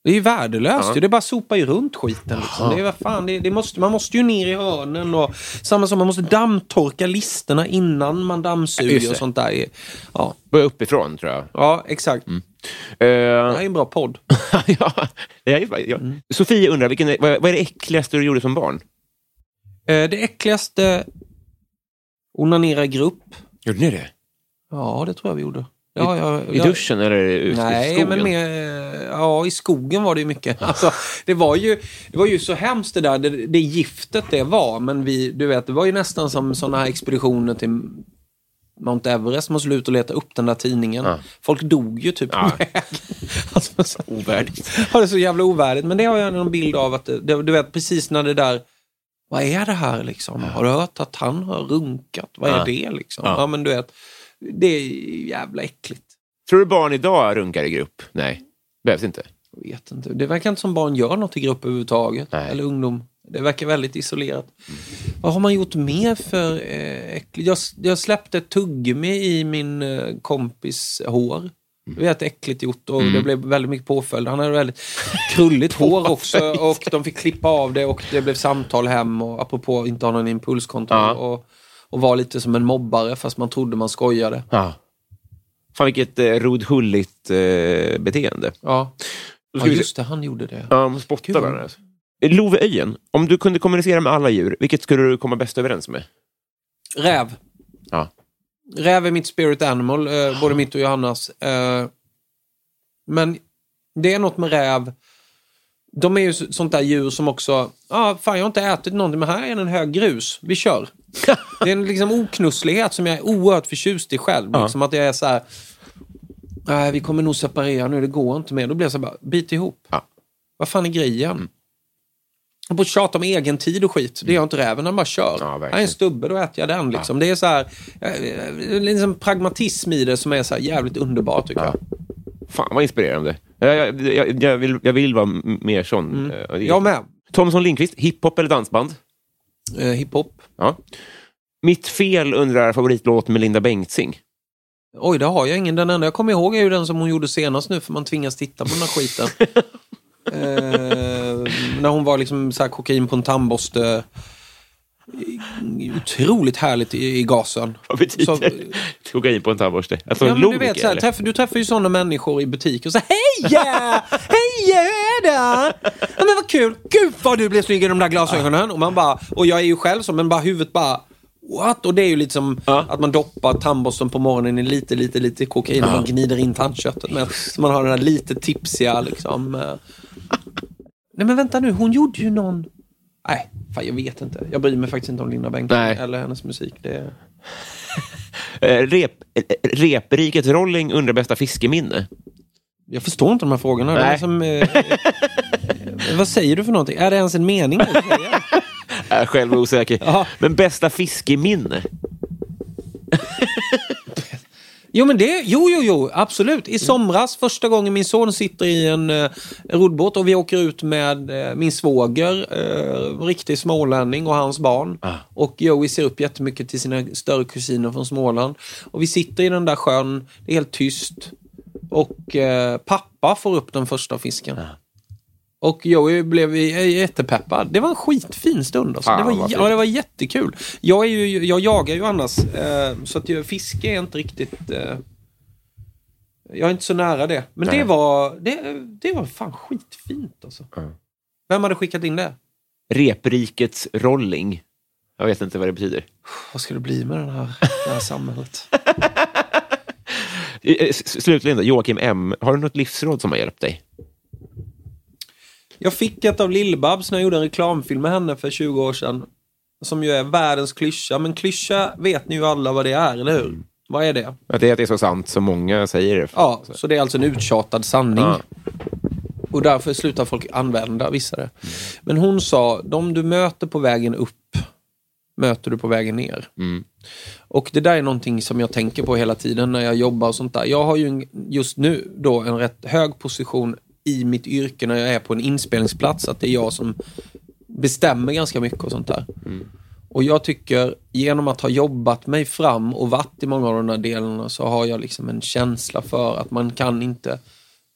Det är ju värdelöst. Ja. Det är bara sopa ju runt skiten. Liksom. Det är, vad fan, det, det måste, man måste ju ner i hörnen. Och, samma som man måste dammtorka listerna innan man dammsuger och sånt där. Ja, Börja uppifrån, tror jag. ja exakt. Eh, <laughs> Det här är en bra podd. ja, det är ju, ja. Mm. Sofie undrar, vilken, vad, vad är det äckligaste du gjorde som barn? Eh, det äckligaste... Onanera i grupp. Gjorde ni det? Ja, det tror jag vi gjorde. Ja, ja, I ja. duschen eller ute i Nej, skogen? men mer, ja, i skogen var det ju mycket. Alltså, det, var ju, det var ju så hemskt det där, det, det giftet det var. Men vi, du vet, det var ju nästan som sådana här expeditioner till Mount Everest. Man skulle ut och leta upp den där tidningen. Ja. Folk dog ju typ Ja. på väg. <laughs> Alltså, så, Ovärdigt. ja, det är så jävla ovärdigt. Men det har jag en bild av att, det, du vet, precis när det där vad är det här liksom? Har du hört att han har runkat? Vad är Ja. det liksom? Ja. Ja. men du vet, det är jävla äckligt. Tror du barn idag runkar i grupp? Nej, behövs inte. Jag vet inte. Det verkar inte som barn gör något i grupp överhuvudtaget. Nej. Eller ungdom. Det verkar väldigt isolerat. Vad har man gjort mer för eh, äckligt? Jag, jag släppte tuggummi i min eh, kompis hår. Det är ett äckligt gjort och det blev väldigt mycket påföljd. Han hade väldigt krulligt hår <laughs> också och de fick klippa av det och det blev samtal hem och apropå inte ha någon impulskontroll. Ja. Och, och var lite som en mobbare fast man trodde man skojade. Ja. Fan vilket eh, rodhulligt eh, beteende. Ja, ja just det, han gjorde det. Ja, man spottar varandra. alltså. Loveöjen, om du kunde kommunicera med alla djur, vilket skulle du komma bäst överens med? Räv. Ja. Räv är mitt spirit animal, eh, både mitt och Johannas. Eh, men det är något med räv. De är ju så- sånt där djur som också, ah, fan jag har inte ätit någonting men här är en hög grus, vi kör. <laughs> det är en liksom oknusslighet som jag är oerhört förtjust i själv. Ja. Liksom att jag är så här, nej vi kommer nog separera nu, det går inte mer. Då blir jag så här, bara, bit ihop. Ja. Vad fan är grejen? Och på tjata om egen tid och skit, det gör inte räven, den bara kör. Ja, här är verkligen. en stubbe, då äter jag den. Liksom. Det är så här, eh, liksom pragmatism i det som är så här jävligt underbart tycker jag. Fan vad inspirerande. Jag, jag, jag, vill, jag vill vara mer sån. eh, det- Jag med. Thomson Lindqvist, hiphop eller dansband? Eh, hiphop. Ja. Mitt fel undrar favoritlåt med Linda Bengtzing. Oj, det har jag ingen. Den enda jag kommer ihåg är ju den som hon gjorde senast nu för man tvingas titta på den här skiten. <laughs> eh, när hon var liksom så här kokain på en tandborste. Otroligt härligt i, i gasen. Vad betyder Så- kokain på en tandborste? Alltså Ja, men du, vet, så här, träff, du träffar ju sådana människor i butiker och säger Hej! Hej, hur är det? Ja, men vad kul! Gud vad du blev snygg i de där glasögonen! Och, man bara, och jag är ju själv så, men bara huvudet bara What? Och det är ju lite som Ja. att man doppar tandborsten på morgonen i lite, lite, lite kokain och man gnider in tandköttet med. Så man har den här lite tipsiga liksom. eh. Nej men vänta nu, hon gjorde ju någon... Nej, fan jag vet inte. Jag bryr mig faktiskt inte om Linda Bengtzing Nej. eller hennes musik. Det... <laughs> Eh, Rep, eh, reprikets rolling undrar bästa fiskeminne. Jag förstår inte de här frågorna. Nej. som, eh, eh, vad säger du för någonting? Är det ens en mening? säga? <laughs> Är själv osäker. Ja. Men bästa fiskeminne? Jo, men det, jo, jo, jo, absolut. I somras, första gången min son sitter i en eh, roddbåt och vi åker ut med eh, min svåger, eh, riktig smålänning och hans barn. Och Joey ser upp jättemycket till sina större kusiner från Småland. Och vi sitter i den där sjön, det är helt tyst. Och eh, pappa får upp den första fisken. Och Joey blev jättepeppad. Det var en skitfin stund. Alltså. Fan, det, var, ja, det var jättekul. Jag, är ju, jag jagar ju annars, eh, så att jag, fiske är inte riktigt... Eh, jag är inte så nära det. Men Nej. det var, det, det var fan skitfint alltså. Vem hade skickat in det? Reprikets rolling. Jag vet inte vad det betyder. Vad ska det bli med den här, det här samhället? <laughs> Eh, Slutligen då, Joakim M. Har du något livsråd som har hjälpt dig? Jag fick ett av Lill-Babs när jag gjorde en reklamfilm med henne för 20 år sedan. Som ju är världens klyscha. Men klyscha vet ni ju alla vad det är, eller hur? Vad är det? Att det är att det är så sant som många säger det. Ja, så det är alltså en uttjatad sanning. Ja. Och därför slutar folk använda vissa det. Men hon sa, de du möter på vägen upp möter du på vägen ner. Mm. Och det där är någonting som jag tänker på hela tiden när jag jobbar och sånt där. Jag har ju just nu då en rätt hög position i mitt yrke när jag är på en inspelningsplats. Att det är jag som bestämmer ganska mycket och sånt där. Och jag tycker, genom att ha jobbat mig fram och varit i många av de här delarna så har jag liksom en känsla för att man kan inte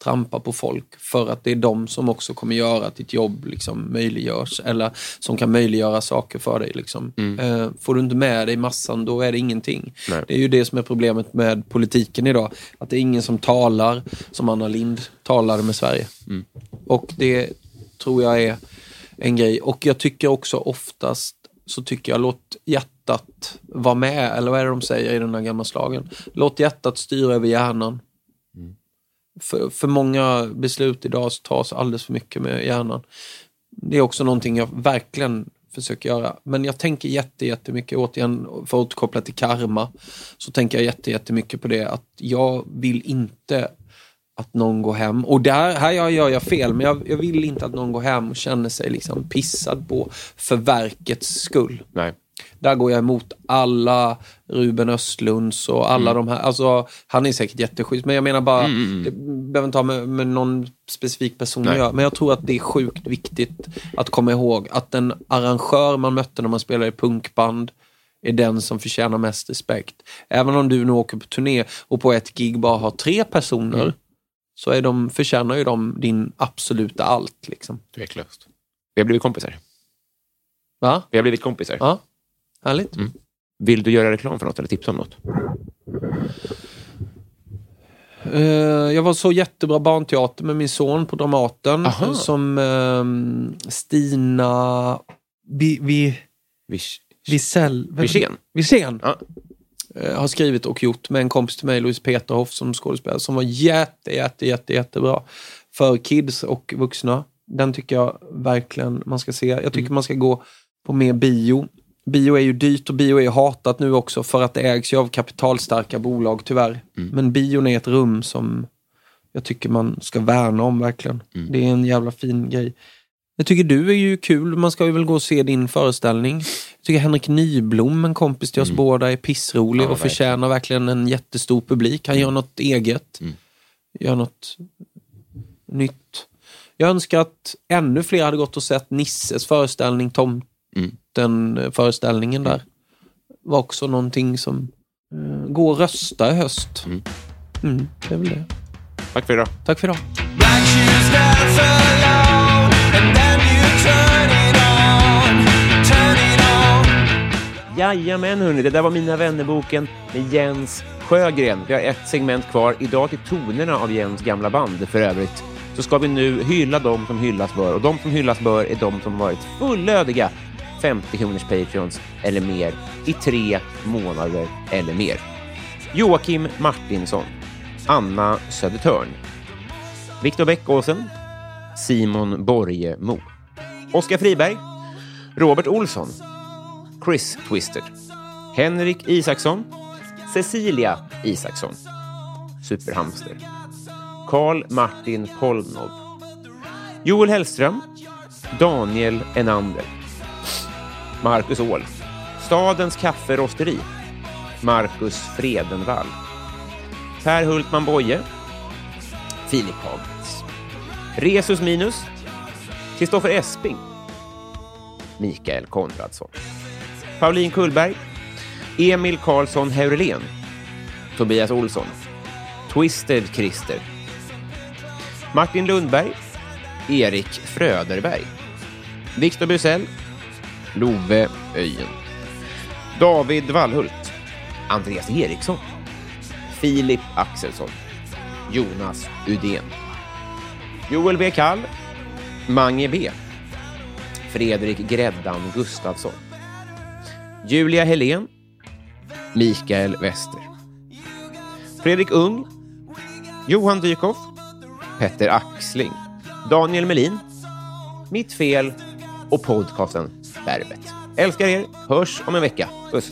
trampa på folk för att det är de som också kommer göra att ditt jobb liksom möjliggörs eller som kan möjliggöra saker för dig. Liksom. Eh, får du inte med dig massan, då är det ingenting. Nej. Det är ju det som är problemet med politiken idag. Att det är ingen som talar som Anna Lind talade med Sverige. Och det tror jag är en grej. Och jag tycker också oftast så tycker jag låt hjärtat vara med, eller vad är det de säger i den här gamla slagen? Låt hjärtat styra över hjärnan. För, för många beslut idag så tas alldeles för mycket med hjärnan. Det är också någonting jag verkligen försöker göra. Men jag tänker jätte, jättemycket, återigen för att koppla till karma, så tänker jag jätte, jättemycket på det att jag vill inte att någon går hem, och där, här gör jag, jag fel, men jag, jag vill inte att någon går hem och känner sig liksom pissad på för verkets skull. Nej. Där går jag emot alla Ruben Östlunds och alla Mm. de här. Alltså, han är säkert jätteschysst, men jag menar bara, Mm, det behöver inte ha med, med någon specifik person att göra. Men jag tror att det är sjukt viktigt att komma ihåg att den arrangör man mötte när man spelade i punkband är den som förtjänar mest respekt. Även om du nu åker på turné och på ett gig bara har tre personer, Mm. så är de, förtjänar ju de din absoluta allt. Liksom. Tveklöst. Vi har blivit kompisar. Va? Vi har blivit kompisar. Ja, härligt. Vill du göra reklam för något eller tipsa om något? Eh, jag var så jättebra barnteater med min son på Dramaten. Aha. Som ehm, Stina Vi, vi, Vish. Wiesel, Wirsén? Wirsén. Ja. Eh, har skrivit och gjort med en kompis till mig, Louise Peterhoff, som skådespelare, som var jätte, jätte, jätte, jättebra. För kids och vuxna. Den tycker jag verkligen man ska se. Jag tycker man ska gå på mer bio. Bio är ju dyrt och bio är hatat nu också för att det ägs ju av kapitalstarka bolag tyvärr. Men bion är ett rum som jag tycker man ska värna om verkligen. Det är en jävla fin grej. Jag tycker du är ju kul. Man ska ju väl gå och se din föreställning. Jag tycker Henrik Nyblom, en kompis till oss båda, är pissrolig Ja, och förtjänar verkligen en jättestor publik. Han gör något eget. Gör något nytt. Jag önskar att ännu fler hade gått och sett Nisses föreställning, Tomten-föreställningen där. var också någonting som... Uh, gå och rösta i höst. Mm, det är väl det. Tack för idag. Tack för idag. Jajamän hörni, det där var Mina vännerboken med Jens Sjögren. Vi har ett segment kvar. Idag till tonerna av Jens gamla band för övrigt. Så ska vi nu hylla dem som hyllas bör. Och de som hyllas bör är de som varit fullödiga 50 kronors Patreons eller mer i tre månader eller mer. Joakim Martinsson, Anna Södertörn, Viktor Bäckåsen, Simon Borgemo, Oskar Friberg, Robert Olsson, Chris Twister, Henrik Isaksson, Cecilia Isaksson, Superhamster, Karl Martin Polnov, Joel Hellström, Daniel Enander, Marcus Åhl, Stadens kafferosteri, Marcus Fredenvall, Per Hultman Boye, Filip Hagens. Resus Minus, Kristoffer Esping, Mikael Konradsson, Pauline Kullberg, Emil Karlsson Heurelén, Tobias Olsson, Twisted Christer, Martin Lundberg, Erik Fröderberg, Viktor Busell, Love Öjen, David Wallhult, Andreas Eriksson, Filip Axelsson, Jonas Udén, Joel B. Kall, Mange B, Fredrik Gräddan Gustafsson, Julia Helén, Mikael Wester, Fredrik Ung, Johan Dykhoff, Petter Axling, Daniel Melin, Mitt Fel och podcasten Värvet. Älskar er, hörs om en vecka. Puss!